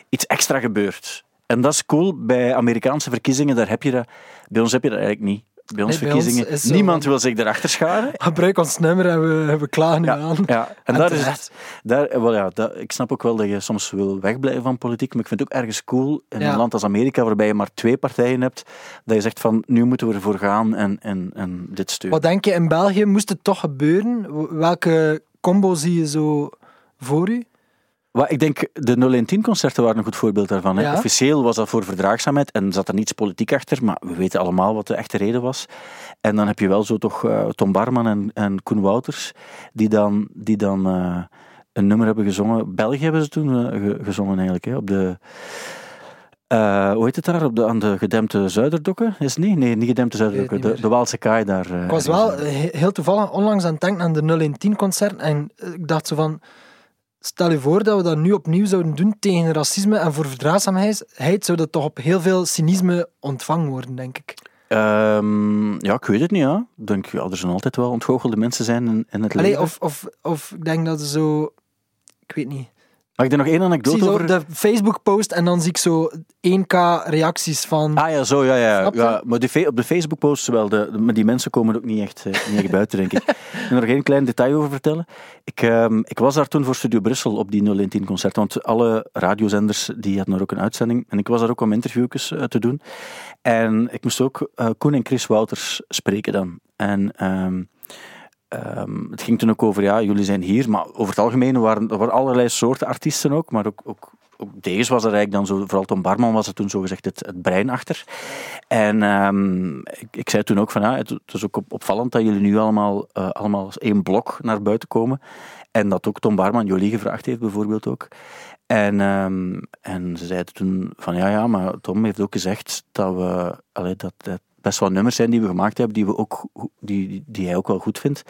iets extra gebeurt. En dat is cool bij Amerikaanse verkiezingen. Daar heb je dat. Bij ons heb je dat eigenlijk niet. Bij ons Nee, bij ons verkiezingen. niemand wil zich erachter scharen. Gebruik ons nummer en we, we klagen nu Ja, aan. ja. En, En daar is het. Daar, ja, dat, ik snap ook wel dat je soms wil wegblijven van politiek, maar ik vind het ook ergens cool in Ja. een land als Amerika, waarbij je maar twee partijen hebt, dat je zegt van nu moeten we ervoor gaan en, en, en dit steunen. Wat denk je, in België moest het toch gebeuren? Welke combo zie je zo voor u? Ik denk, de 0-1-10-concerten waren een goed voorbeeld daarvan. Hè. Ja. Officieel was dat voor verdraagzaamheid en zat er niets politiek achter, maar we weten allemaal wat de echte reden was. En dan heb je wel zo toch eh, Tom Barman en, en Koen Wouters, die dan, die dan eh, een nummer hebben gezongen. België hebben ze toen eh, ge- gezongen eigenlijk, hè, op de... hoe heet het daar? Op de, aan de gedempte Zuiderdokken? Is het niet? Nee, niet gedempte Zuiderdokken. niet De, de Waalse Kaai daar. Ik was wel heel toevallig onlangs aan het denken aan de 0 concert en ik dacht zo van, stel je voor dat we dat nu opnieuw zouden doen tegen racisme en voor verdraagzaamheid, zou dat toch op heel veel cynisme ontvangen worden, denk ik. Ehm, ja, ik weet het niet. Ja. Ik denk, ja, er zullen altijd wel ontgoochelde mensen zijn in, in het Allee, leven. of, of, of ik denk dat ze zo, ik weet niet. Mag ik er nog één Ik zie anekdote zo over? de Facebook-post en dan zie ik zo 1k reacties van... Ah ja, zo, ja, ja. Ja maar die op de Facebook-posts wel, de, de- maar die mensen komen ook niet echt, eh, niet echt buiten, denk ik. Ik wil er nog één klein detail over vertellen. Ik, ehm, ik was daar toen voor Studio Brussel op die 010 concert, want alle radiozenders die hadden er ook een uitzending. En ik was daar ook om interviewjes eh, te doen. En ik moest ook eh, Koen en Chris Wouters spreken dan. En... ehm, ehm, het ging toen ook over, ja, jullie zijn hier, maar over het algemeen waren er allerlei soorten artiesten ook, maar ook, ook, deze was er eigenlijk dan zo, vooral Tom Barman was er toen zogezegd het, het brein achter. En ehm, ik, zei toen ook van, ja, het, is ook op- opvallend dat jullie nu allemaal, eh, allemaal als één blok naar buiten komen. En dat ook Tom Barman Jolie gevraagd heeft bijvoorbeeld ook. En, ehm, en ze zeiden toen van, ja, ja, maar Tom heeft ook gezegd dat we, allee, dat, dat best wel nummers zijn die we gemaakt hebben, die, we ook, die, die hij ook wel goed vindt.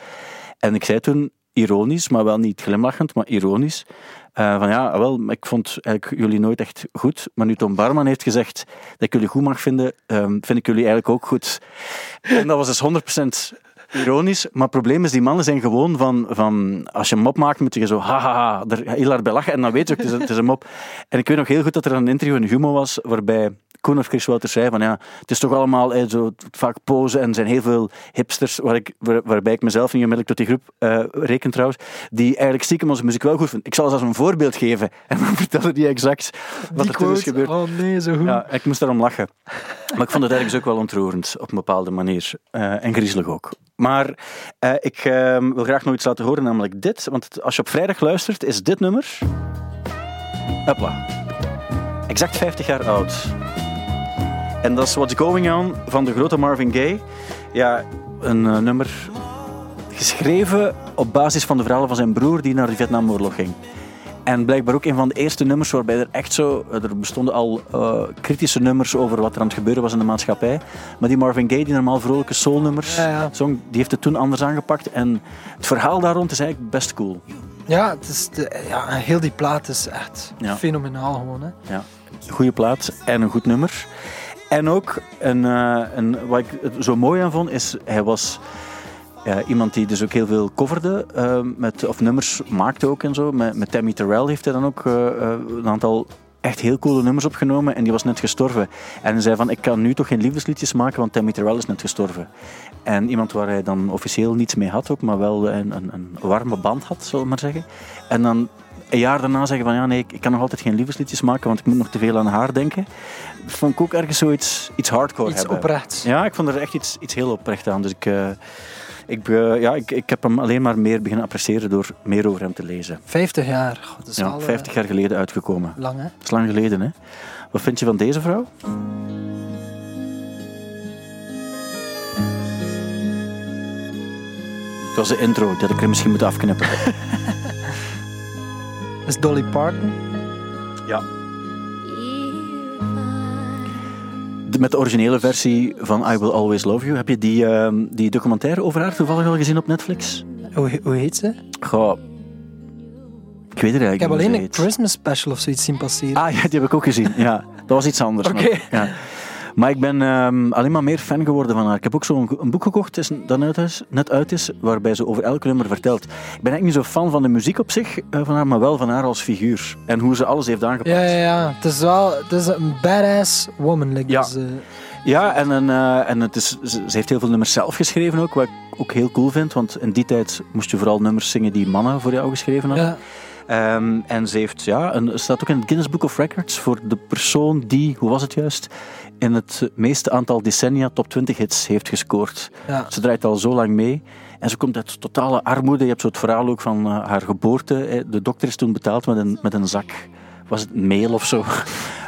En ik zei toen, ironisch, maar wel niet glimlachend, maar ironisch, eh, van ja, wel, ik vond eigenlijk jullie nooit echt goed, maar nu Tom Barman heeft gezegd dat ik jullie goed mag vinden, ehm, vind ik jullie eigenlijk ook goed. En dat was dus 100% ironisch. Maar het probleem is, die mannen zijn gewoon van, van als je een mop maakt, moet je zo hahaha, er heel hard bij lachen. En dan weet je ook, het is, het is een mop. En ik weet nog heel goed dat er een interview in Humo was, waarbij Koen of Chris Wouters zei van ja, het is toch allemaal eh, zo vaak posen en er zijn heel veel hipsters, waar ik, waar- waarbij ik mezelf niet onmiddellijk tot die groep eh, reken trouwens, die eigenlijk stiekem onze muziek wel goed vinden. Ik zal ze als een voorbeeld geven. En dan vertelde die exact wat Die er toen is gebeurd. Oh nee, zo goed. Ja, ik moest daarom lachen. Maar ik vond het ergens ook wel ontroerend, op een bepaalde manier. Eh, en griezelig ook. Maar eh, ik eh, wil graag nog iets laten horen, namelijk dit. Want als je op vrijdag luistert, is dit nummer... Hopla. Exact 50 jaar oud. En dat is What's Going On van de grote Marvin Gaye. Ja, een eh, nummer geschreven op basis van de verhalen van zijn broer die naar de Vietnamoorlog ging. En blijkbaar ook een van de eerste nummers waarbij er echt zo... Er bestonden al eh, kritische nummers over wat er aan het gebeuren was in de maatschappij. Maar die Marvin Gaye, die normaal vrolijke soulnummers Ja, ja. zong, die heeft het toen anders aangepakt. En het verhaal daar rond is eigenlijk best cool. Ja, het is de, ja, heel die plaat is echt Ja. fenomenaal gewoon. Hè. Ja. Goede plaat en een goed nummer. En ook, een, eh, een, wat ik zo mooi aan vond, is hij was ja, iemand die dus ook heel veel coverde, eh, met, of nummers maakte ook en zo. Met, met Tammy Terrell heeft hij dan ook eh, eh, een aantal echt heel coole nummers opgenomen en die was net gestorven. En hij zei van, ik kan nu toch geen liefdesliedjes maken, want Tammy Terrell is net gestorven. En iemand waar hij dan officieel niets mee had ook, maar wel een, een, een warme band had, zullen we maar zeggen. En dan een jaar daarna zeggen van, ja nee, ik, kan nog altijd geen liefdesliedjes maken, want ik moet nog te veel aan haar denken. Dat vond ik ook ergens zoiets iets hardcore Iets hebben. oprechts. Ja, ik vond er echt iets, iets heel oprecht aan. Dus ik, eh, ik, eh, ja, ik, ik heb hem alleen maar meer beginnen appreciëren door meer over hem te lezen. 50 jaar. God, dat is Ja, wel, eh, 50 jaar geleden uitgekomen. lang, hè? Dat is lang geleden, hè? Wat vind je van deze vrouw? Het was de intro, die had ik er misschien moeten afknippen. Dat is Dolly Parton. Ja. Met de originele versie van I Will Always Love You. Heb je die, ehm, die documentaire over haar toevallig al gezien op Netflix? Hoe, hoe heet ze? Goh. Ik weet het eigenlijk Ik heb alleen een. Christmas special of zoiets zien passeren. Ah ja, die heb ik ook gezien. Ja, dat was iets anders. Oké. Ja. Maar ik ben ehm, alleen maar meer fan geworden van haar. Ik heb ook zo'n een boek gekocht is, dat net, is, net uit is, waarbij ze over elk nummer vertelt. Ik ben eigenlijk niet zo fan van de muziek op zich eh, van haar, maar wel van haar als figuur. En hoe ze alles heeft aangepakt. Ja, ja, ja. Het is wel het is een badass woman. Like Ja. dus, eh, Ja, en, een, eh, en het is, ze, ze heeft heel veel nummers zelf geschreven ook, wat ik ook heel cool vind. Want in die tijd moest je vooral nummers zingen die mannen voor jou geschreven hadden. ja. Ehm, en ze heeft, ja, een, staat ook in het Guinness Book of Records voor de persoon die, hoe was het juist, in het meeste aantal decennia top 20 hits heeft gescoord. Ja. Ze draait al zo lang mee. En ze komt uit totale armoede. Je hebt zo het verhaal ook van eh, haar geboorte. De dokter is toen betaald met een, met een zak. Was het meel of zo?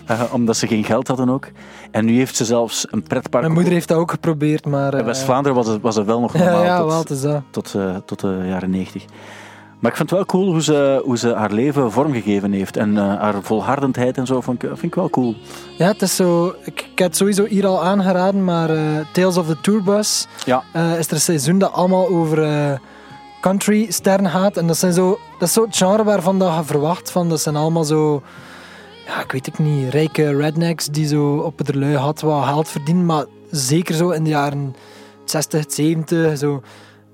Eh, omdat ze geen geld hadden ook. En nu heeft ze zelfs een pretpark. Mijn moeder heeft dat ook geprobeerd, maar... In eh, West-Vlaanderen was het, was het wel nog normaal. Ja, ja, tot, wel, tot, tot de jaren 90. Maar ik vind het wel cool hoe ze, hoe ze haar leven vormgegeven heeft. En eh, haar volhardendheid en zo vind ik, vind ik wel cool. Ja, het is zo... Ik, ik heb het sowieso hier al aangeraden, maar eh, Tales of the Tourbus Ja. eh, is er een seizoen dat allemaal over country sterren gaat. En dat, zijn zo, dat is zo het genre waarvan dat je verwacht. Van, dat zijn allemaal zo... Ja, ik weet het niet. Rijke rednecks die zo op het lui had wat geld verdienen. Maar zeker zo in de jaren 60, 70, zo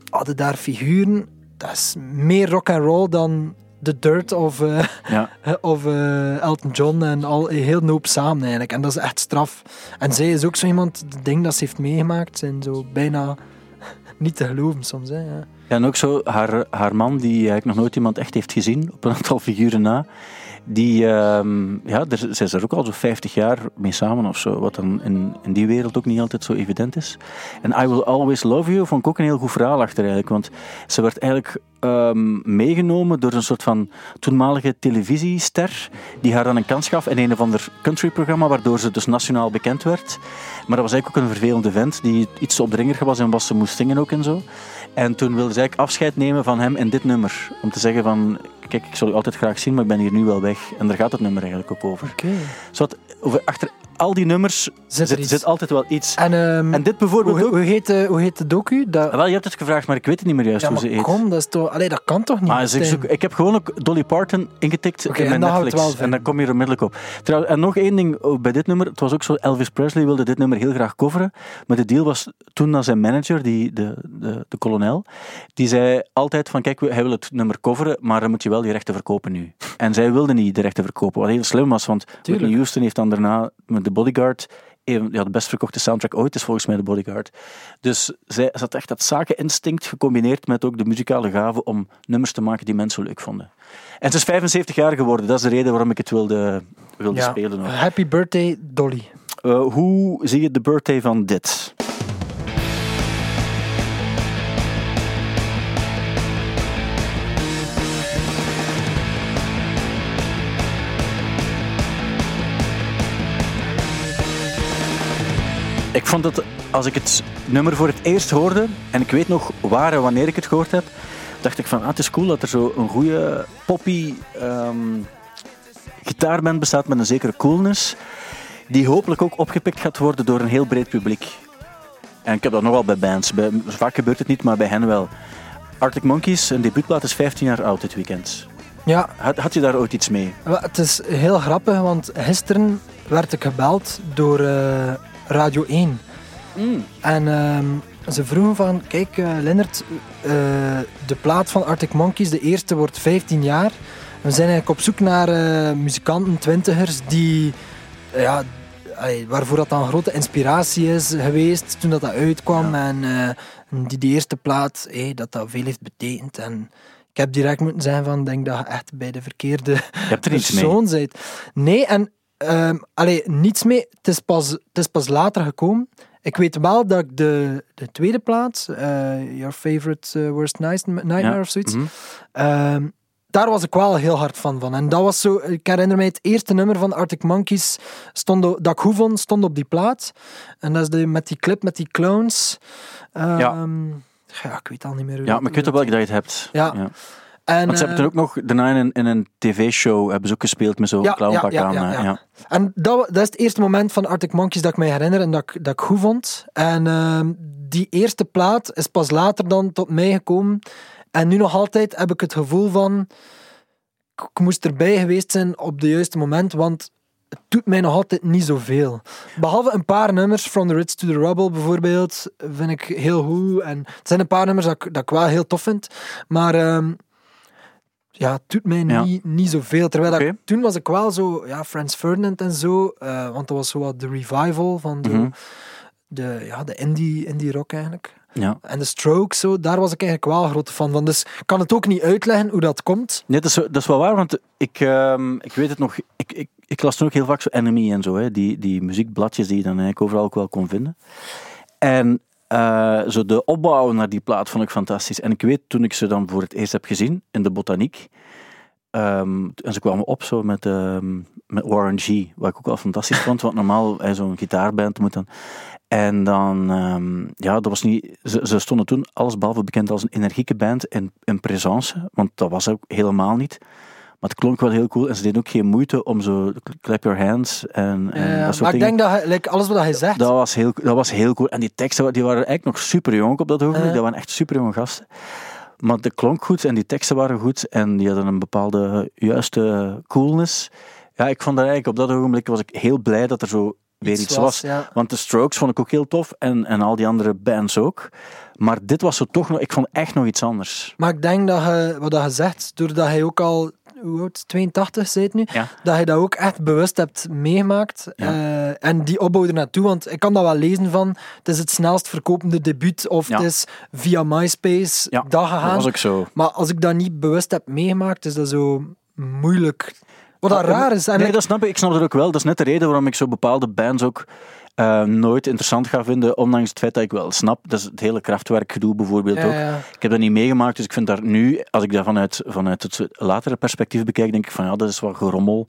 hadden daar figuren. Dat is meer rock and roll dan The Dirt of... eh, Ja. of eh, Elton John en al heel noop samen eigenlijk. En dat is echt straf. En zij is ook zo iemand, de dingen dat ze heeft meegemaakt zijn zo bijna niet te geloven soms. Hè. Ja, en ook zo, haar, haar man, die eigenlijk nog nooit iemand echt heeft gezien, op een aantal figuren na, die, ehm, ja, er, zij is er ook al zo 50 jaar mee samen of zo, wat dan in, in die wereld ook niet altijd zo evident is. En I Will Always Love You vond ik ook een heel goed verhaal achter eigenlijk, want ze werd eigenlijk ehm, meegenomen door een soort van toenmalige televisiester, die haar dan een kans gaf in een of ander countryprogramma, waardoor ze dus nationaal bekend werd. Maar dat was eigenlijk ook een vervelende vent, die iets opdringerig was en wat ze moest zingen ook en zo. En toen wilde ze eigenlijk afscheid nemen van hem in dit nummer. Om te zeggen van, kijk, ik zal u altijd graag zien, maar ik ben hier nu wel weg. En daar gaat het nummer eigenlijk ook over. Oké. Zowat, over achter al die nummers Zit er zit, altijd wel iets. En, ehm, En dit bijvoorbeeld hoe, heet de, hoe heet de docu? Dat, Ah, Wel, je hebt het gevraagd, maar ik weet het niet meer juist ja, hoe ze kom, dat is toch... Allee, dat kan toch niet? Maar ik, zoek, ik heb gewoon ook Dolly Parton ingetikt in mijn Netflix. en dan kom je er onmiddellijk op. Trouwens, en nog één ding bij dit nummer. Het was ook zo, Elvis Presley wilde dit nummer heel graag coveren. Maar de deal was toen aan zijn manager, die, de, de, de kolonel, die zei altijd van, kijk, hij wil het nummer coveren, maar dan moet je wel die rechten verkopen nu. En zij wilde niet de rechten verkopen, wat heel slim was, want Whitney Houston heeft dan daarna met The Bodyguard een- ja, de best verkochte soundtrack ooit is volgens mij de Bodyguard. Dus zij had echt dat zakeninstinct gecombineerd met ook de muzikale gave om nummers te maken die mensen leuk vonden. En ze is 75 jaar geworden, dat is de reden waarom ik het wilde, wilde Ja, spelen. ook. Happy birthday, Dolly. Eh, hoe zie je de birthday van dit? Vond het, als ik het nummer voor het eerst hoorde, en ik weet nog waar en wanneer ik het gehoord heb, dacht ik van, ah, het is cool dat er zo een goede poppy ehm, gitaarband bestaat met een zekere coolness, die hopelijk ook opgepikt gaat worden door een heel breed publiek. En ik heb dat nogal bij bands. Bij, vaak gebeurt het niet, maar bij hen wel. Arctic Monkeys, een debuutplaat, is 15 jaar oud dit weekend. Ja, Had, had je daar ooit iets mee? het is heel grappig, want gisteren werd ik gebeld door eh, Radio 1. En ehm, ze vroegen van, kijk uh, Lennart, eh, de plaat van Arctic Monkeys, de eerste, wordt 15 jaar. We zijn eigenlijk op zoek naar eh, muzikanten, twintigers, die, ja, waarvoor dat dan grote inspiratie is geweest toen dat, dat uitkwam. En die, die eerste plaat, hey, dat dat veel heeft betekend. En ik heb direct moeten zeggen van, denk dat je echt bij de verkeerde er persoon bent. Nee, en ehm allee, niets mee. Het is, pas, het is pas later gekomen. Ik weet wel dat ik de, de tweede plaats, eh, Your Favorite eh, Worst Night- Nightmare Ja, of zoiets, mhm. ehm, daar was ik wel heel hard van. van. En dat was zo, ik herinner mij het eerste nummer van Arctic Monkeys stond, dat ik goed vond, stond op die plaat. En dat is de, met die clip met die clowns. Ehm, ja. ik weet al niet meer hoe Ja, maar ik weet ook wel dat je het hebt. Ja. En, Want ze hebben eh, toen ook nog, daarna in een, in een tv-show hebben ze ook gespeeld met zo'n Ja, clownpak ja, ja, aan. ja, eh. En dat, dat is het eerste moment van Arctic Monkeys dat ik mij herinner en dat ik, dat ik goed vond. En ehm, die eerste plaat is pas later dan tot mij gekomen. En nu nog altijd heb ik het gevoel van... Ik, moest erbij geweest zijn op het juiste moment, want het doet mij nog altijd niet zoveel. Behalve een paar nummers, From the Ritz to the Rubble bijvoorbeeld, vind ik heel goed. En het zijn een paar nummers dat ik, dat ik wel heel tof vind. Maar... ehm, ja, het doet mij Ja. niet, niet zoveel. Terwijl dat toen was ik wel zo, ja, Franz Ferdinand en zo, eh, want dat was zo wat de revival van de, Mhm. de, ja, de indie, indie rock eigenlijk. Ja. En de Strokes, zo, daar was ik eigenlijk wel grote fan van. Dus ik kan het ook niet uitleggen hoe dat komt. Nee, dat is, dat is wel waar, want ik, ehm, ik weet het nog. Ik, ik, ik las toen ook heel vaak zo Enemy en zo, hè, die, die muziekbladjes die je dan eigenlijk overal ook wel kon vinden. En eh, zo de opbouw naar die plaat vond ik fantastisch. En ik weet toen ik ze dan voor het eerst heb gezien in de botaniek. ehm, en ze kwamen op zo met, ehm, met Warren G, wat ik ook wel fantastisch vond, want normaal zo'n gitaarband moet dan. En dan, ehm, ja, dat was niet. Ze, ze stonden toen allesbehalve bekend als een energieke band in, in présence, want dat was ook helemaal niet. Maar het klonk wel heel cool en ze deden ook geen moeite om zo clap your hands en, en Eh, dat soort maar ik denk dat like, alles wat hij zegt, Dat was, heel, dat was heel cool. En die teksten die waren eigenlijk nog super jong op dat ogenblik. Dat waren echt super jonge gasten. Maar het klonk goed en die teksten waren goed. En die hadden een bepaalde juiste coolness. Ja, ik vond dat eigenlijk op dat ogenblik was ik heel blij dat er zo weer iets, was. Ja. Want de Strokes vond ik ook heel tof. En, en al die andere bands ook. Maar dit was zo toch nog... Ik vond echt nog iets anders. Maar ik denk dat je, wat dat je zegt, doordat hij ook al, hoe oud, 82 zei het nu, Ja. dat je dat ook echt bewust hebt meegemaakt. Ja. Eh, en die opbouw er naartoe, want ik kan dat wel lezen van, het is het snelst verkopende debuut, of Ja. het is via MySpace dat dat gegaan. was ook zo. Maar als ik dat niet bewust heb meegemaakt, is dat zo moeilijk. Wat dat raar is. En nee, ik- dat snap ik. Ik snap dat ook wel. Dat is net de reden waarom ik zo bepaalde bands ook eh, nooit interessant ga vinden. Ondanks het feit dat ik wel snap. Dat is het hele krachtwerkgedoe bijvoorbeeld Ja, ook. ja. Ik heb dat niet meegemaakt, dus ik vind daar nu, als ik dat vanuit, vanuit het latere perspectief bekijk, denk ik van ja, dat is wat gerommel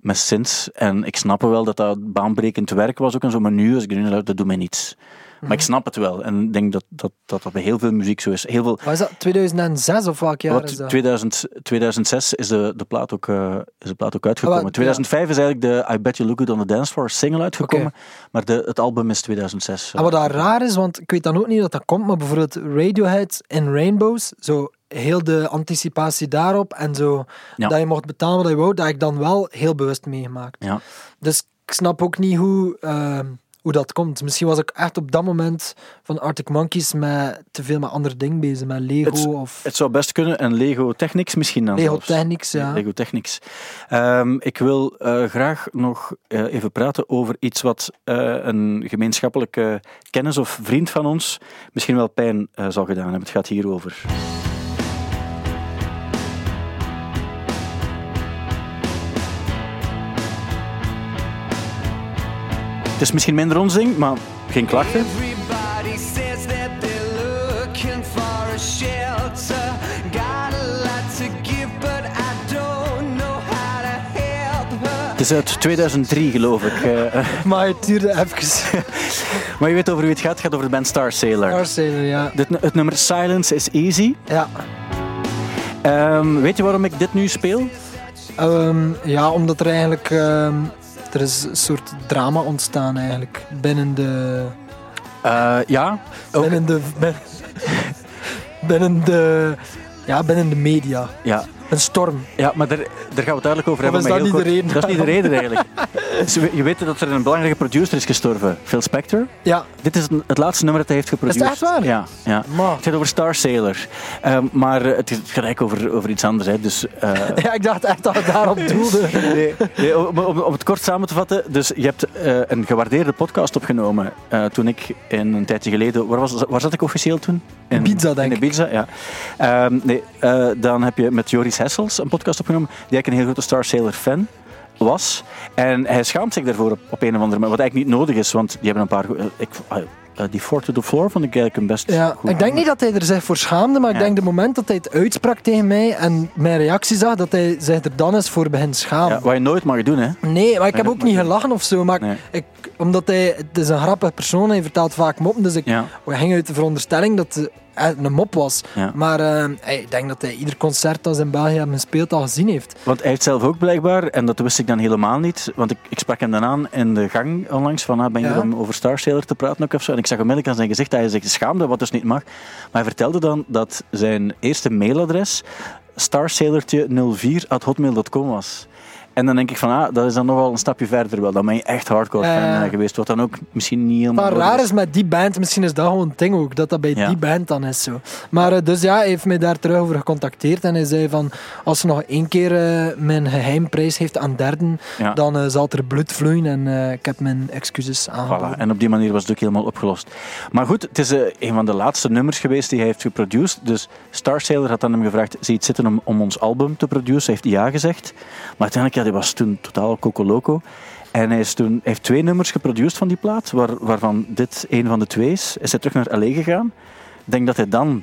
met synths. En ik snap wel dat dat baanbrekend werk was ook en zo. Maar nu, als ik nu dat doet mij niets. Maar ik snap het wel. En ik denk dat dat, dat, dat bij heel veel muziek zo is. Heel veel, Wat is dat? 2006 of welk jaar is wat, dat? 2000, 2006 is de, de, plaat ook, eh, is de plaat ook uitgekomen. Ah, wel, 2005 is eigenlijk de I Bet You Look Good on the Dance Floor single uitgekomen. Maar de, het album is 2006. En wat daar raar is, want ik weet dan ook niet dat dat komt, maar bijvoorbeeld Radiohead in Rainbows, zo heel de anticipatie daarop en zo, Ja. dat je mocht betalen wat je wou, dat heb ik dan wel heel bewust meegemaakt. Ja. Dus ik snap ook niet hoe, ehm, hoe dat komt. Misschien was ik echt op dat moment van Arctic Monkeys met te veel met andere dingen bezig, met Lego Het- of Het zou best kunnen. En Lego Technics misschien dan Lego. Technics, ja. Lego Technics. Ehm, ik wil eh, graag nog eh, even praten over iets wat eh, een gemeenschappelijke kennis of vriend van ons misschien wel pijn zal gedaan hebben. Het gaat hierover. Het is misschien minder ons ding, maar geen klachten. Everybody says that they're looking for a shelter. Got a lot to give, but I don't know how to help her. Het is uit 2003, geloof ik. eh, Maar het duurde even. maar je weet over wie het gaat. Het gaat over de band Star Sailor. Star Sailor, ja. Dit, het nummer Silence is Easy. Ja. Ehm, weet je waarom ik dit nu speel? Ehm, ja, omdat er eigenlijk... ehm, er is een soort drama ontstaan eigenlijk binnen de... Eh, ja, ook, Binnen de... bin- binnen de... Ja, binnen de media. ja, Een storm. ja, maar daar, daar gaan we het duidelijk over hebben. is dat niet de reden Dat is niet de reden eigenlijk. Je- weet dat er een belangrijke producer is gestorven, Phil Spector. Ja. Dit is het, laatste nummer dat hij heeft geproduceerd. Is het echt waar? Ja, ja. Maar. Het gaat over Star Sailor. Ehm, maar het gaat eigenlijk over, over iets anders. Hè. Dus, eh, Ja, ik dacht echt dat het daarop doelde. Nee, nee, om, om, om het kort samen te vatten. Dus je hebt eh, een gewaardeerde podcast opgenomen eh, toen ik in een tijdje geleden... Waar, was, waar zat ik officieel toen? In Ibiza, denk in ik. Ibiza, ja. Ehm, nee, dan heb je met Joris Hessels een podcast opgenomen, die eigenlijk een heel grote Star Sailor fan was. En hij schaamt zich daarvoor op, op een of andere manier. Wat eigenlijk niet nodig is, want die hebben een paar... eh, ik, eh, eh, die Four to the Floor vond ik eigenlijk een best Ja, goed ik denk niet dat hij er zich voor schaamde, maar ik denk de moment dat hij het uitsprak tegen mij en mijn reactie zag, dat hij zich er dan eens voor begint schamen. Ja, wat je nooit mag doen, hè. Nee, maar ik heb ook niet gelachen of zo. Maar Nee. ik, omdat hij, het is een grappige persoon, hij vertelt vaak moppen. Dus ik Ja. we gingen uit de veronderstelling dat het een mop was. Ja. Maar hey, ik denk dat hij ieder concert dat ze in België hebben gespeeld al gezien heeft. Want hij heeft zelf ook blijkbaar, en dat wist ik dan helemaal niet, want ik, ik sprak hem dan aan in de gang onlangs, van ah, ben je Ja. om over Star Sailor te praten ook of zo. En ik zag onmiddellijk aan zijn gezicht dat hij zich schaamde, wat dus niet mag. Maar hij vertelde dan dat zijn eerste mailadres starsailortje04.hotmail.com was. En dan denk ik van, ah, dat is dan nogal een stapje verder wel. Dan ben je echt hardcore fan ja. eh, geweest, wat dan ook misschien niet helemaal Maar raar is met die band, misschien is dat gewoon een ding ook, dat dat bij Ja. die band dan is zo. Maar eh, dus ja, hij heeft mij daar terug over gecontacteerd en hij zei van, als ze nog één keer eh, mijn geheimprijs heeft aan derden, Ja. dan eh, zal er bloed vloeien en eh, ik heb mijn excuses aangeboden. Voilà. En op die manier was het ook helemaal opgelost. Maar goed, het is eh, een van de laatste nummers geweest die hij heeft geproduceerd. Dus Star Sailor had dan hem gevraagd, zie je het zitten om, om ons album te produceren? Hij heeft ja gezegd. Maar uiteindelijk, ja, die was toen totaal coco loco. En hij, is toen, heeft twee nummers geproduceerd van die plaat, waar, waarvan dit een van de twee is. Is hij terug naar L.A. gegaan. Ik denk dat hij dan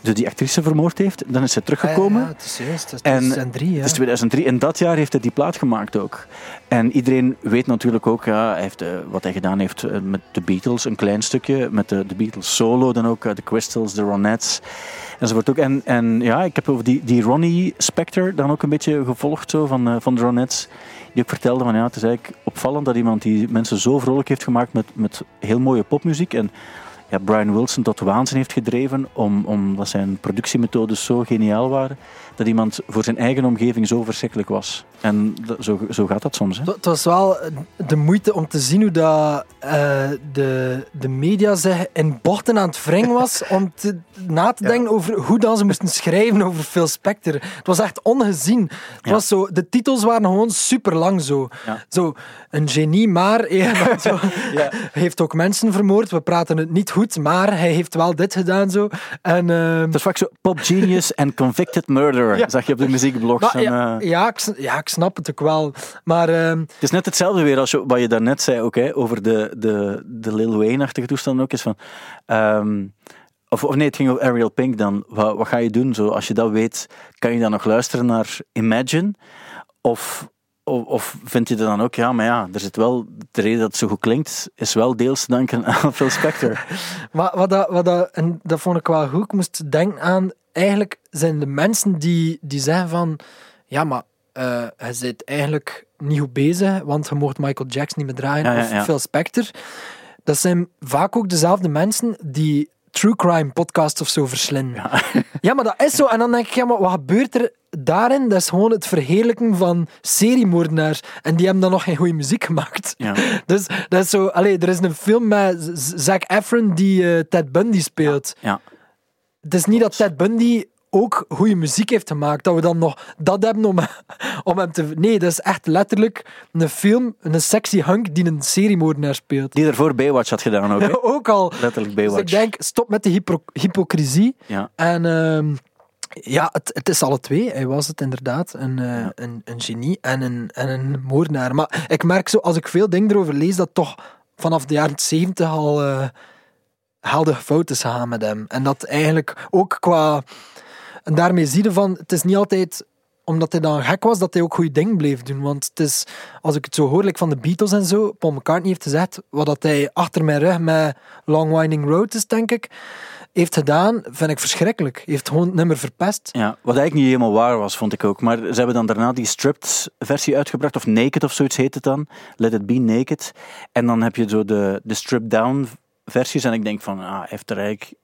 dus die actrice vermoord heeft. Dan is hij teruggekomen. Ja, ja, het is juist, het is En 2003, ja. Het is 2003. In dat jaar heeft hij die plaat gemaakt ook. En iedereen weet natuurlijk ook ja, hij heeft, eh, wat hij gedaan heeft eh, met de Beatles, een klein stukje. Met de, de Beatles solo, dan ook eh, de Crystals, de Ronettes. Enzovoort ook. En, en ja, ik heb over die, die Ronnie Spector dan ook een beetje gevolgd zo, van, eh, van de Ronettes. Die ook vertelde van ja, het is eigenlijk opvallend dat iemand die mensen zo vrolijk heeft gemaakt met, met heel mooie popmuziek. En ja, Brian Wilson tot waanzin heeft gedreven, om, omdat zijn productiemethodes zo geniaal waren, dat iemand voor zijn eigen omgeving zo verschrikkelijk was. En zo, zo gaat dat soms. Hè? Het was wel de moeite om te zien hoe dat, eh, de, de media zich in bochten aan het wringen was om te, na te denken over hoe dan ze moesten schrijven over Phil Spector. Het was echt ongezien. Het Ja. was zo, de titels waren gewoon super lang zo. Ja. Zo, een genie, maar zo, hij heeft ook mensen vermoord. We praten het niet goed, maar hij heeft wel dit gedaan zo. En, ehm, Dat is vaak zo pop genius en convicted murderer, Ja. zag je op de muziekblogs. maar en, ja, eh, ja, ik, ja, ik snap het ook wel. Maar ehm, Het is net hetzelfde weer als je, wat je daarnet zei ook, hè, over de, de, de Lil Wayne-achtige toestand ook. Is van, ehm, of, of nee, het ging over Ariel Pink dan. Wat, wat ga je doen? Zo, als je dat weet, kan je dan nog luisteren naar Imagine? Of of, of vind je er dan ook, ja, maar ja, er zit wel, de reden dat het zo goed klinkt, is wel deels te danken aan Phil Spector. Maar wat dat, wat dat, en dat vond ik wel goed. Ik moest denken aan, eigenlijk zijn de mensen die, die zeggen van, ja, maar eh je zit eigenlijk niet goed bezig, want je mocht Michael Jackson niet meer draaien, Ja, ja, of. Phil Spector. Dat zijn vaak ook dezelfde mensen die true crime podcasts of zo verslinden. Ja. maar dat is zo. En dan denk ik, ja, maar wat gebeurt er daarin? Dat is gewoon het verheerlijken van seriemoordenaars. En die hebben dan nog geen goede muziek gemaakt. Ja. Dus dat is zo... Allee, er is een film met Zac Efron die eh, Ted Bundy speelt. Ja. Het is niet dat Ted Bundy ook goede muziek heeft gemaakt, dat we dan nog dat hebben om, om hem te... Nee, dat is echt letterlijk een film, een sexy hunk die een seriemoordenaar speelt. Die ervoor Baywatch had gedaan ook. hè? ook al. Letterlijk Dus Baywatch. ik denk, stop met de hypo- hypocrisie. Ja. En ehm, ja, het, het is alle twee. Hij was het inderdaad. Een, eh, een, een genie en een, en een moordenaar. Maar ik merk zo, als ik veel dingen erover lees, dat toch vanaf de jaren 70 al eh heldige fouten gegaan met hem. En dat eigenlijk ook qua... En daarmee zie je van, het is niet altijd omdat hij dan gek was, dat hij ook goede dingen bleef doen. Want het is, als ik het zo hoor, van de Beatles en zo, Paul McCartney heeft gezegd, wat dat hij achter mijn rug met Long Winding Road is, denk ik, heeft gedaan, vind ik verschrikkelijk. Heeft gewoon het nummer verpest. Ja, wat eigenlijk niet helemaal waar was, vond ik ook. Maar ze hebben dan daarna die stripped versie uitgebracht, of Naked of zoiets heet het dan. Let It Be Naked. En dan heb je zo de, de stripped down versies. En ik denk van, ah, heeft,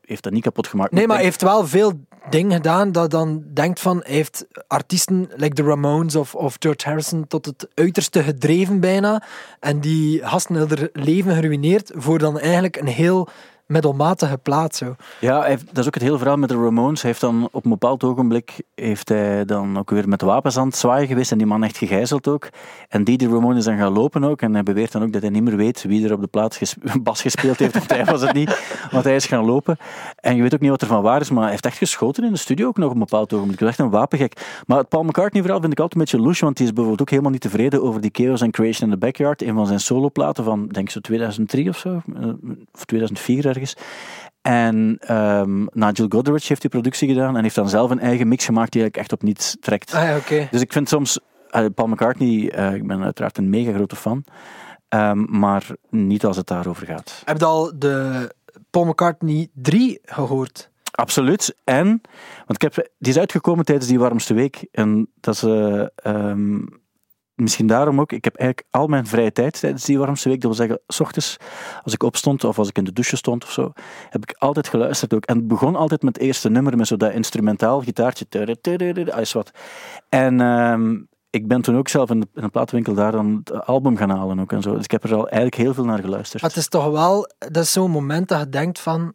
heeft dat niet kapot gemaakt. Nee, maar hij heeft wel veel dingen gedaan dat dan denkt van, hij heeft artiesten, like de Ramones of, of George Harrison, tot het uiterste gedreven bijna. En die gasten hebben er leven geruineerd voor dan eigenlijk een heel middelmatige plaat. Zo. Ja, dat is ook het hele verhaal met de Ramones. Hij heeft dan op een bepaald ogenblik heeft hij dan ook weer met wapens aan het zwaaien geweest en die man echt gegijzeld ook. En die, die Ramone is dan gaan lopen ook en hij beweert dan ook dat hij niet meer weet wie er op de plaat ges- bas gespeeld heeft, want hij was het niet, want hij is gaan lopen. En je weet ook niet wat er van waar is, maar hij heeft echt geschoten in de studio ook nog op een bepaald ogenblik. Hij was echt een wapengek. Maar het Paul McCartney verhaal vind ik altijd een beetje louche, want die is bijvoorbeeld ook helemaal niet tevreden over die Chaos and Creation in the Backyard, een van zijn soloplaten van, denk ik zo 2003 of zo, eh, of 2004 ergens. En ehm, Nigel Godrich heeft die productie gedaan en heeft dan zelf een eigen mix gemaakt die eigenlijk echt op niets trekt. Ah ja. Dus ik vind soms, eh, Paul McCartney, eh, ik ben uiteraard een mega grote fan, ehm, maar niet als het daarover gaat. Heb je al de Paul McCartney 3 gehoord? Absoluut. En, want ik heb, die is uitgekomen tijdens die warmste week. En dat is eh, ehm, misschien daarom ook. Ik heb eigenlijk al mijn vrije tijd tijdens die warmste week, dat wil zeggen, s ochtends, als ik opstond of als ik in de douche stond of zo, heb ik altijd geluisterd ook. En het begon altijd met het eerste nummer, met zo dat instrumentaal gitaartje. Is wat. En ehm, ik ben toen ook zelf in, de, een platenwinkel daar dan het album gaan halen ook en zo. Dus ik heb er al eigenlijk heel veel naar geluisterd. Het is toch wel, dat is zo'n moment dat je denkt van,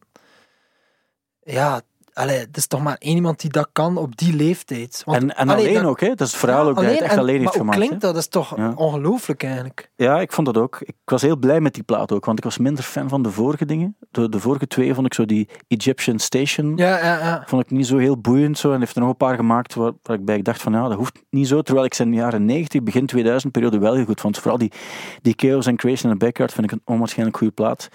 ja, allee, het is toch maar één iemand die dat kan op die leeftijd. Want, en en allee, alleen dat- ook, hè? dat is het verhaal ook dat hij het echt en- alleen heeft maar hoe gemaakt. klinkt dat? Dat is toch Ja. ongelooflijk eigenlijk. Ja, ik vond dat ook. Ik was heel blij met die plaat ook, want ik was minder fan van de vorige dingen. De, de vorige twee vond ik zo die Egyptian Station. Ja, ja, ja. Vond ik niet zo heel boeiend zo. En heeft er nog een paar gemaakt waar, waar ik bij dacht van ja, dat hoeft niet zo. Terwijl ik zijn jaren 90, begin 2000 periode wel heel goed vond. Vooral die, die Chaos and Creation in the Backyard vind ik een onwaarschijnlijk goede plaat.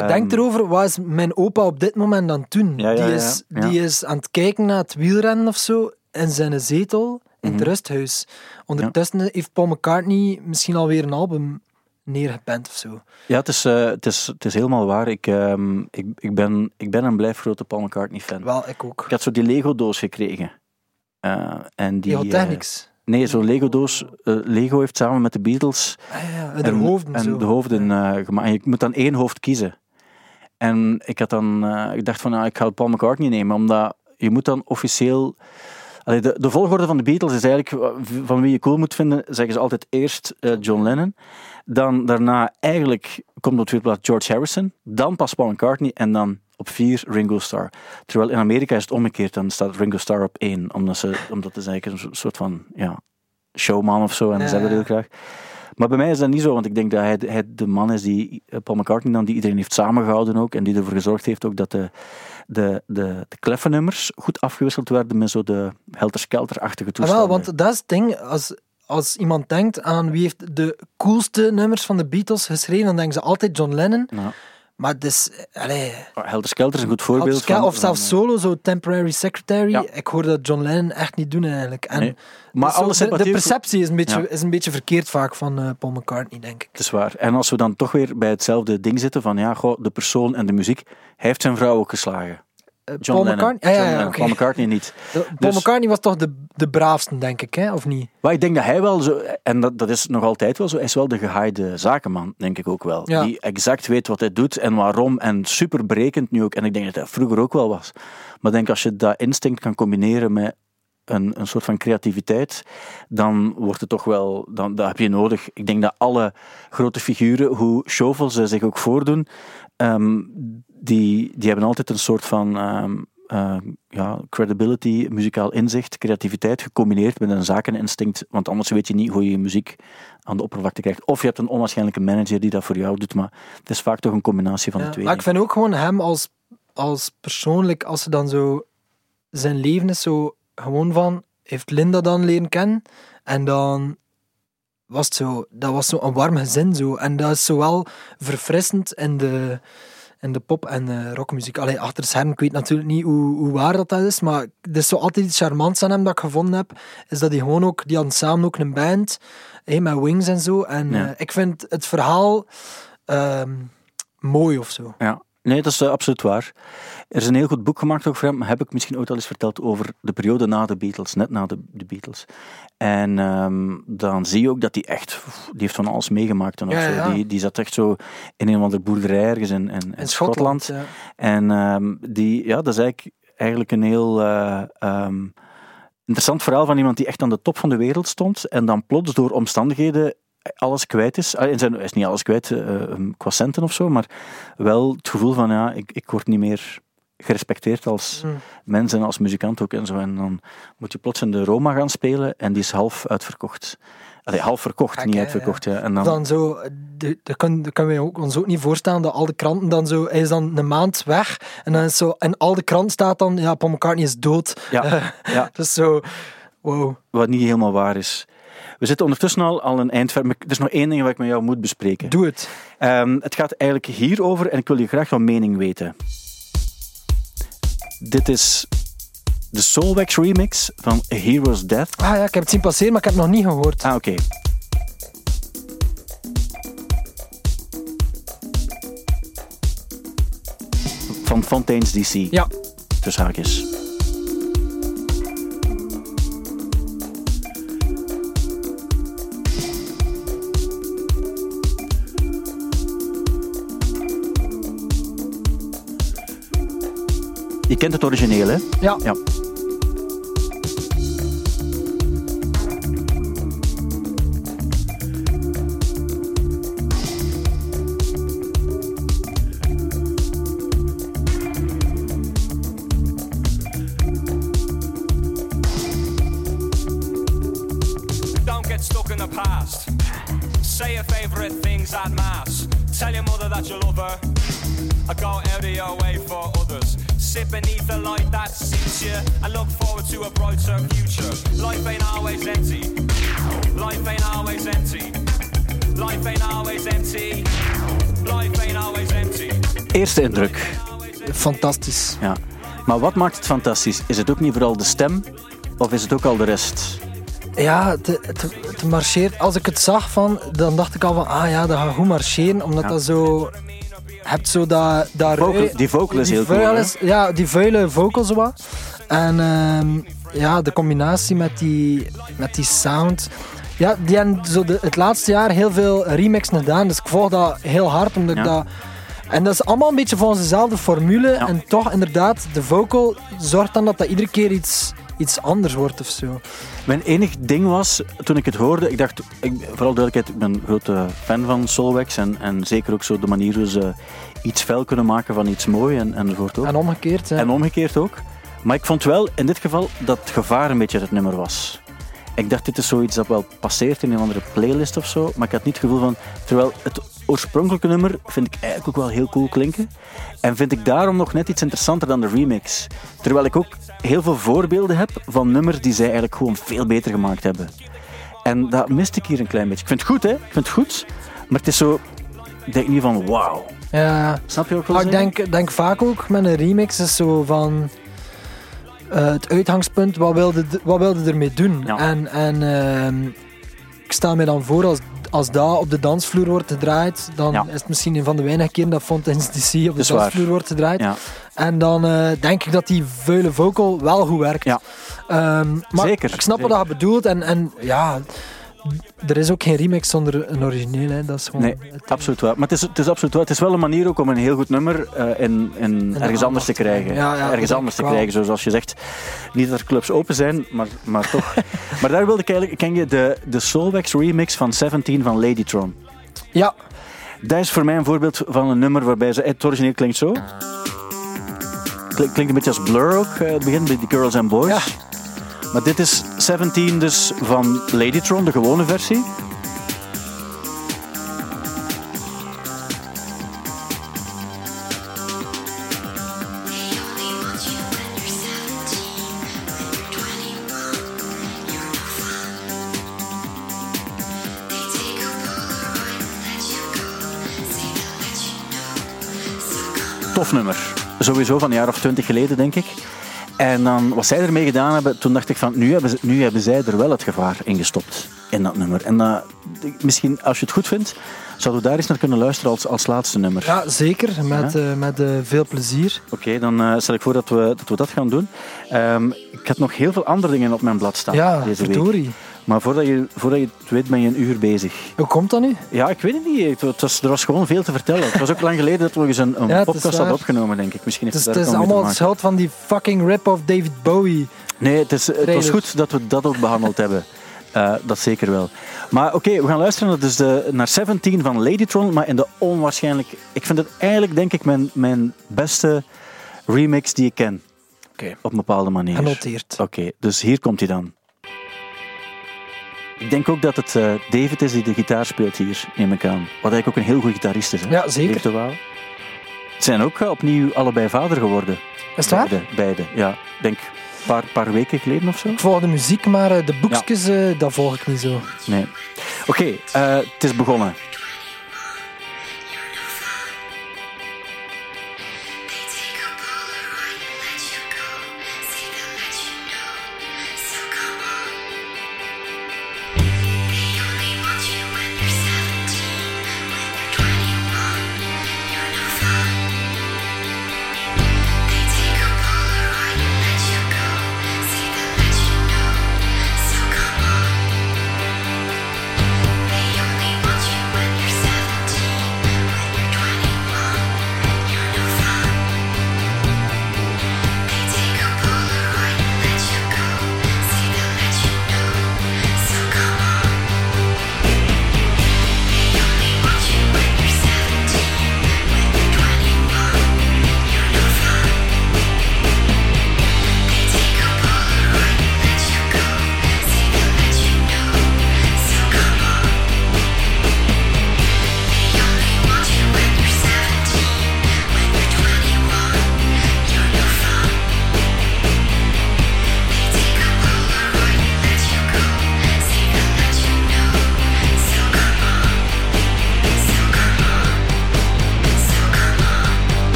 Maar Ehm, denk erover, wat is mijn opa op dit moment aan het doen? Ja, ja, die, is, die is aan het kijken naar het wielrennen of zo in zijn zetel in het Mhm. rusthuis. Ondertussen heeft Paul McCartney misschien alweer een album neergepend of zo. Ja, het is, eh, het is, het is helemaal waar. Ik, ehm, ik, ik, ben, ik ben en blijf grote Paul McCartney fan. Wel, ik ook. Ik had zo die Lego-doos gekregen. Eh, en die, Die eh, Technics. nee, zo'n Lego-doos. Lego heeft samen met de Beatles Ah, ja, de hoofden en zo. de hoofden gemaakt. En je moet dan één hoofd kiezen. En ik had dan, eh, ik dacht van, nou, ik ga Paul McCartney nemen, omdat je moet dan officieel. Allee, de, de volgorde van de Beatles is eigenlijk van wie je cool moet vinden, zeggen ze altijd eerst eh, John Lennon. Dan daarna eigenlijk komt op tweede plaats George Harrison. Dan pas Paul McCartney en dan op vier Ringo Starr. Terwijl in Amerika is het omgekeerd. Dan staat Ringo Starr op één. Omdat, ze, omdat het eigenlijk een soort van ja, showman of zo. En Ja, ze hebben het heel graag. Maar bij mij is dat niet zo, want ik denk dat hij, hij de man is die eh, Paul McCartney dan, die iedereen heeft samengehouden ook. En die ervoor gezorgd heeft ook dat de, de, de, de kleffe nummers goed afgewisseld werden met zo de helter-skelter-achtige Ah, toestanden. wel, want dat is het ding. Als, als iemand denkt aan wie heeft de coolste nummers van de Beatles geschreven, dan denken ze altijd John Lennon. Ja. Maar het is... Allee, Helter Skelter is een goed voorbeeld. Of, van, of zelfs solo, zo Temporary Secretary. Ja. Ik hoor dat John Lennon echt niet doen eigenlijk. En Nee. Maar dus zo de, perceptie is een, beetje, Ja. is een beetje verkeerd vaak van eh, Paul McCartney, denk ik. Het is waar. En als we dan toch weer bij hetzelfde ding zitten van ja, goh, de persoon en de muziek, hij heeft zijn vrouw ook geslagen. Eh, John Paul Lennon. McCartney? Ja, ja, oké. Paul McCartney niet. Paul Dus- McCartney was toch de, de braafste, denk ik, hè? of niet? Maar ik denk dat hij wel zo, en dat, dat is nog altijd wel zo, hij is wel de gehaaide zakenman, denk ik ook wel. Ja. Die exact weet wat hij doet en waarom en super berekend nu ook. En ik denk dat hij vroeger ook wel was. Maar ik denk als je dat instinct kan combineren met een, een soort van creativiteit, dan wordt het toch wel, dan, dat heb je nodig. Ik denk dat alle grote figuren, hoe showvol ze zich ook voordoen, ehm, die, die hebben altijd een soort van ehm, eh, ja, credibility, muzikaal inzicht, creativiteit gecombineerd met een zakeninstinct. Want anders weet je niet hoe je je muziek aan de oppervlakte krijgt. Of je hebt een onwaarschijnlijke manager die dat voor jou doet. Maar het is vaak toch een combinatie van Ja, de twee. maar ik vind ook gewoon hem als, als persoonlijk, als ze dan zo... Zijn leven is zo gewoon van... Heeft Linda dan leren kennen? En dan was het zo... Dat was zo een warm gezin zo. En dat is zowel verfrissend in de, in de pop- en de rockmuziek. Allee, achter scherm, ik weet natuurlijk niet hoe, hoe waar dat, dat is, maar er is zo altijd iets charmants aan hem dat ik gevonden heb. Is dat hij gewoon ook... Die hadden samen ook een band, hé, met Wings en zo. En Ja. eh, ik vind het verhaal... ehm, mooi of zo. Ja, nee, dat is eh, absoluut waar. Er is een heel goed boek gemaakt ook voor hem, heb ik misschien ooit al eens verteld, over de periode na de Beatles, net na de, de Beatles. En ehm, dan zie je ook dat hij echt, die heeft van alles meegemaakt. En Ja. Die, die zat echt zo in een of andere boerderij ergens in, in, in Schotland. En ehm, die, ja, dat is eigenlijk, eigenlijk een heel eh, ehm, interessant verhaal van iemand die echt aan de top van de wereld stond en dan plots door omstandigheden alles kwijt is. In zijn, hij is niet alles kwijt eh, eh, qua centen of zo, maar wel het gevoel van ja, ik, ik word niet meer gerespecteerd als Mm. mens en als muzikant ook en zo. En dan moet je plots in de Roma gaan spelen en die is half uitverkocht. Allee, half verkocht, niet uitverkocht. Ja. En dan, Dan zo, dat kunnen kunnen we ook- ons ook niet voorstellen dat al de kranten dan zo, hij is dan een maand weg en dan is zo, en al de krant staat dan, ja, Paul McCartney is dood. ja, ja. Is zo, wow. wat niet helemaal waar is. We zitten ondertussen al, al een eind ver, maar er is nog één ding wat ik met jou moet bespreken. Doe het. Ehm, het gaat eigenlijk hierover en ik wil je graag jouw mening weten. Dit is de Soulwax remix van A Hero's Death. Ah ja, ik heb het zien passeren, maar ik heb het nog niet gehoord. Ah, oké. Van Fontaine's DC. Ja. Tussen haakjes. Je kent het origineel, hè? Ja. Ja. Past. Say your favorite things at mass. Tell your mother that you love her. I go out of your way for others. Sit beneath the light that suits you and look forward to a brighter future. Life ain't always empty. Life ain't always empty. Life ain't always empty. Life ain't always empty. Eerste indruk. Fantastisch. Ja. Maar wat maakt het fantastisch? Is het ook niet vooral de stem? Of is het ook al de rest? Ja, het, het, het marcheert. Als ik het zag, van, dan dacht ik al van, ah ja, dat gaat goed marcheren, omdat Ja. dat zo... Hebt zo dat... dat Vocal- die vocal is die heel cool, Ja, die vuile vocal zo wat. En ehm, ja, de combinatie met die, met die sound... Ja, die hebben zo de, het laatste jaar heel veel remixen gedaan, dus ik volg dat heel hard, omdat ik dat... En dat is allemaal een beetje volgens dezelfde formule. Ja. En toch, inderdaad, de vocal zorgt dan dat dat iedere keer iets, iets anders wordt of zo. Mijn enig ding was, toen ik het hoorde, ik dacht, ik, vooral duidelijkheid, ik ben een grote fan van Solwax en, en zeker ook zo de manier hoe ze iets fel kunnen maken van iets mooi en, enzovoort ook. En omgekeerd. hè. En omgekeerd ook. Maar ik vond wel in dit geval dat het gevaar een beetje het nummer was. Ik dacht, dit is zoiets dat wel passeert in een andere playlist of zo, maar ik had niet het gevoel van... Terwijl het oorspronkelijke nummer vind ik eigenlijk ook wel heel cool klinken. En vind ik daarom nog net iets interessanter dan de remix. Terwijl ik ook heel veel voorbeelden heb van nummers die zij eigenlijk gewoon veel beter gemaakt hebben. En dat miste ik hier een klein beetje. Ik vind het goed, hè. Ik vind het goed. Maar het is zo... denk niet van wauw. Ja. Snap je ook wel? Maar ik denk, denk vaak ook met een remix is zo van eh, het uitgangspunt, wat wilde, wat wilde ermee doen? Ja. En, en ehm, ik stel me dan voor als, als dat op de dansvloer wordt gedraaid, dan Ja. is het misschien een van de weinige keren dat Fontaine's DC op de dansvloer wordt gedraaid. Ja. En dan eh, denk ik dat die vuile vocal wel goed werkt. Ja. Ehm, maar Zeker, ik snap zeker. wat je bedoelt en, en ja, er is ook geen remix zonder een origineel. Hè. Dat is gewoon Nee, het- absoluut waar. Maar het is, het is absoluut waar. Het is wel een manier ook om een heel goed nummer eh, in, ergens anders te krijgen. Ja, ja, dat ergens anders te wel. krijgen, zoals je zegt. Niet dat er clubs open zijn, maar, maar toch. maar daar wilde ik eigenlijk... Ken je de, de Soulwax remix van 17 van Ladytron? Ja, Dat is voor mij een voorbeeld van een nummer waarbij ze... Het origineel klinkt zo. Klink- Klinkt een beetje als Blur ook, eh, het begin bij die Girls and Boys. Ja. Maar dit is 17 dus van Ladytron, de gewone versie. tof nummer. Sowieso van een jaar of twintig geleden, denk ik. En dan, wat zij ermee gedaan hebben, toen dacht ik van, nu hebben, ze, nu hebben zij er wel het gevaar in gestopt, in dat nummer. En misschien, als je het goed vindt, zouden we daar eens naar kunnen luisteren als, als laatste nummer. ja zeker. Met, eh, met eh, veel plezier. Oké, dan eh, stel ik voor dat we, dat we dat gaan doen. Ehm, ik had nog heel veel andere dingen op mijn blad staan Ja, deze week. Maar voordat je, voordat je het weet, ben je een uur bezig. Hoe komt dat nu? Ja, ik weet het niet. Het, het was, er was gewoon veel te vertellen. Het was ook lang geleden dat we eens een, een Ja, podcast hadden opgenomen, denk ik. Misschien heeft Het is, het het is allemaal het schuld van die fucking rip-off David Bowie. Nee, het, is, het was goed dat we dat ook behandeld hebben. Eh, dat zeker wel. Maar oké, we gaan luisteren naar, dus de, naar 17 van Ladytron, maar in de onwaarschijnlijk... Ik vind het eigenlijk, denk ik, mijn, mijn beste remix die ik ken. Oké. Op een bepaalde manier. Genoteerd. Oké, dus hier komt hij dan. Ik denk ook dat het eh, David is die de gitaar speelt hier, neem ik aan. Wat eigenlijk ook een heel goede gitarist is. Hè? Ja, zeker. Het zijn ook eh, opnieuw allebei vader geworden. Is waar? Beide, beide. ja. Ik denk een paar, paar weken geleden of zo. Ik volg de muziek, maar eh, de boekjes, dat volg ik niet zo. Nee. Oké, het is begonnen.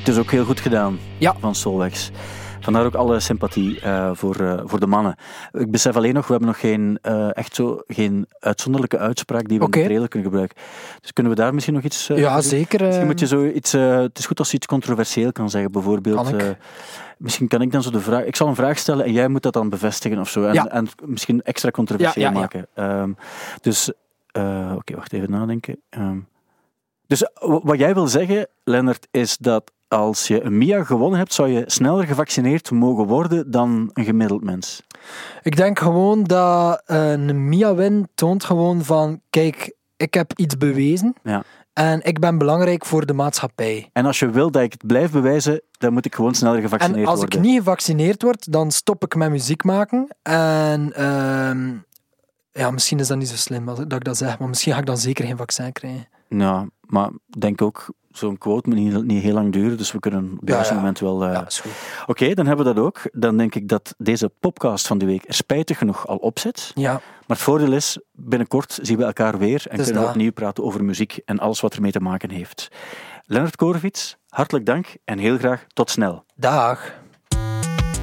Ik dus ook heel goed gedaan Ja. van Solvex. Vandaar ook alle sympathie eh, voor, eh, voor de mannen. Ik besef alleen nog, we hebben nog geen, eh, echt zo, geen uitzonderlijke uitspraak die we in de trailer kunnen gebruiken. Dus kunnen we daar misschien nog iets... Ja, doen? zeker. Misschien moet je zoiets... eh, het is goed als je iets controversieel kan zeggen, bijvoorbeeld... Kan ik. misschien kan ik dan zo de vraag... Ik zal een vraag stellen en jij moet dat dan bevestigen of zo. En, Ja. en misschien extra controversieel Ja, ja, ja. maken. Ehm, dus... Oké, wacht even nadenken. Ehm, dus wat jij wil zeggen, Lennart, is dat als je een MIA gewonnen hebt, zou je sneller gevaccineerd mogen worden dan een gemiddeld mens. Ik denk gewoon dat eh, een Mia-win toont gewoon van, kijk, ik heb iets bewezen Ja. en ik ben belangrijk voor de maatschappij. En als je wil dat ik het blijf bewijzen, dan moet ik gewoon sneller gevaccineerd En als worden. ik niet gevaccineerd word, dan stop ik met muziek maken. En ehm, ja, misschien is dat niet zo slim als- dat ik dat zeg, maar misschien ga ik dan zeker geen vaccin krijgen. Ja, maar denk ook, zo'n quote moet niet, niet heel lang duren, dus we kunnen op Ja, ja. moment wel... eh, Ja, is goed. Oké, dan hebben we dat ook. Dan denk ik dat deze podcast van de week er spijtig genoeg al op zit. Ja, Maar het voordeel is, binnenkort zien we elkaar weer en kunnen we opnieuw praten over muziek en alles wat ermee te maken heeft. Lennart Korevits, hartelijk dank en heel graag tot snel. dag.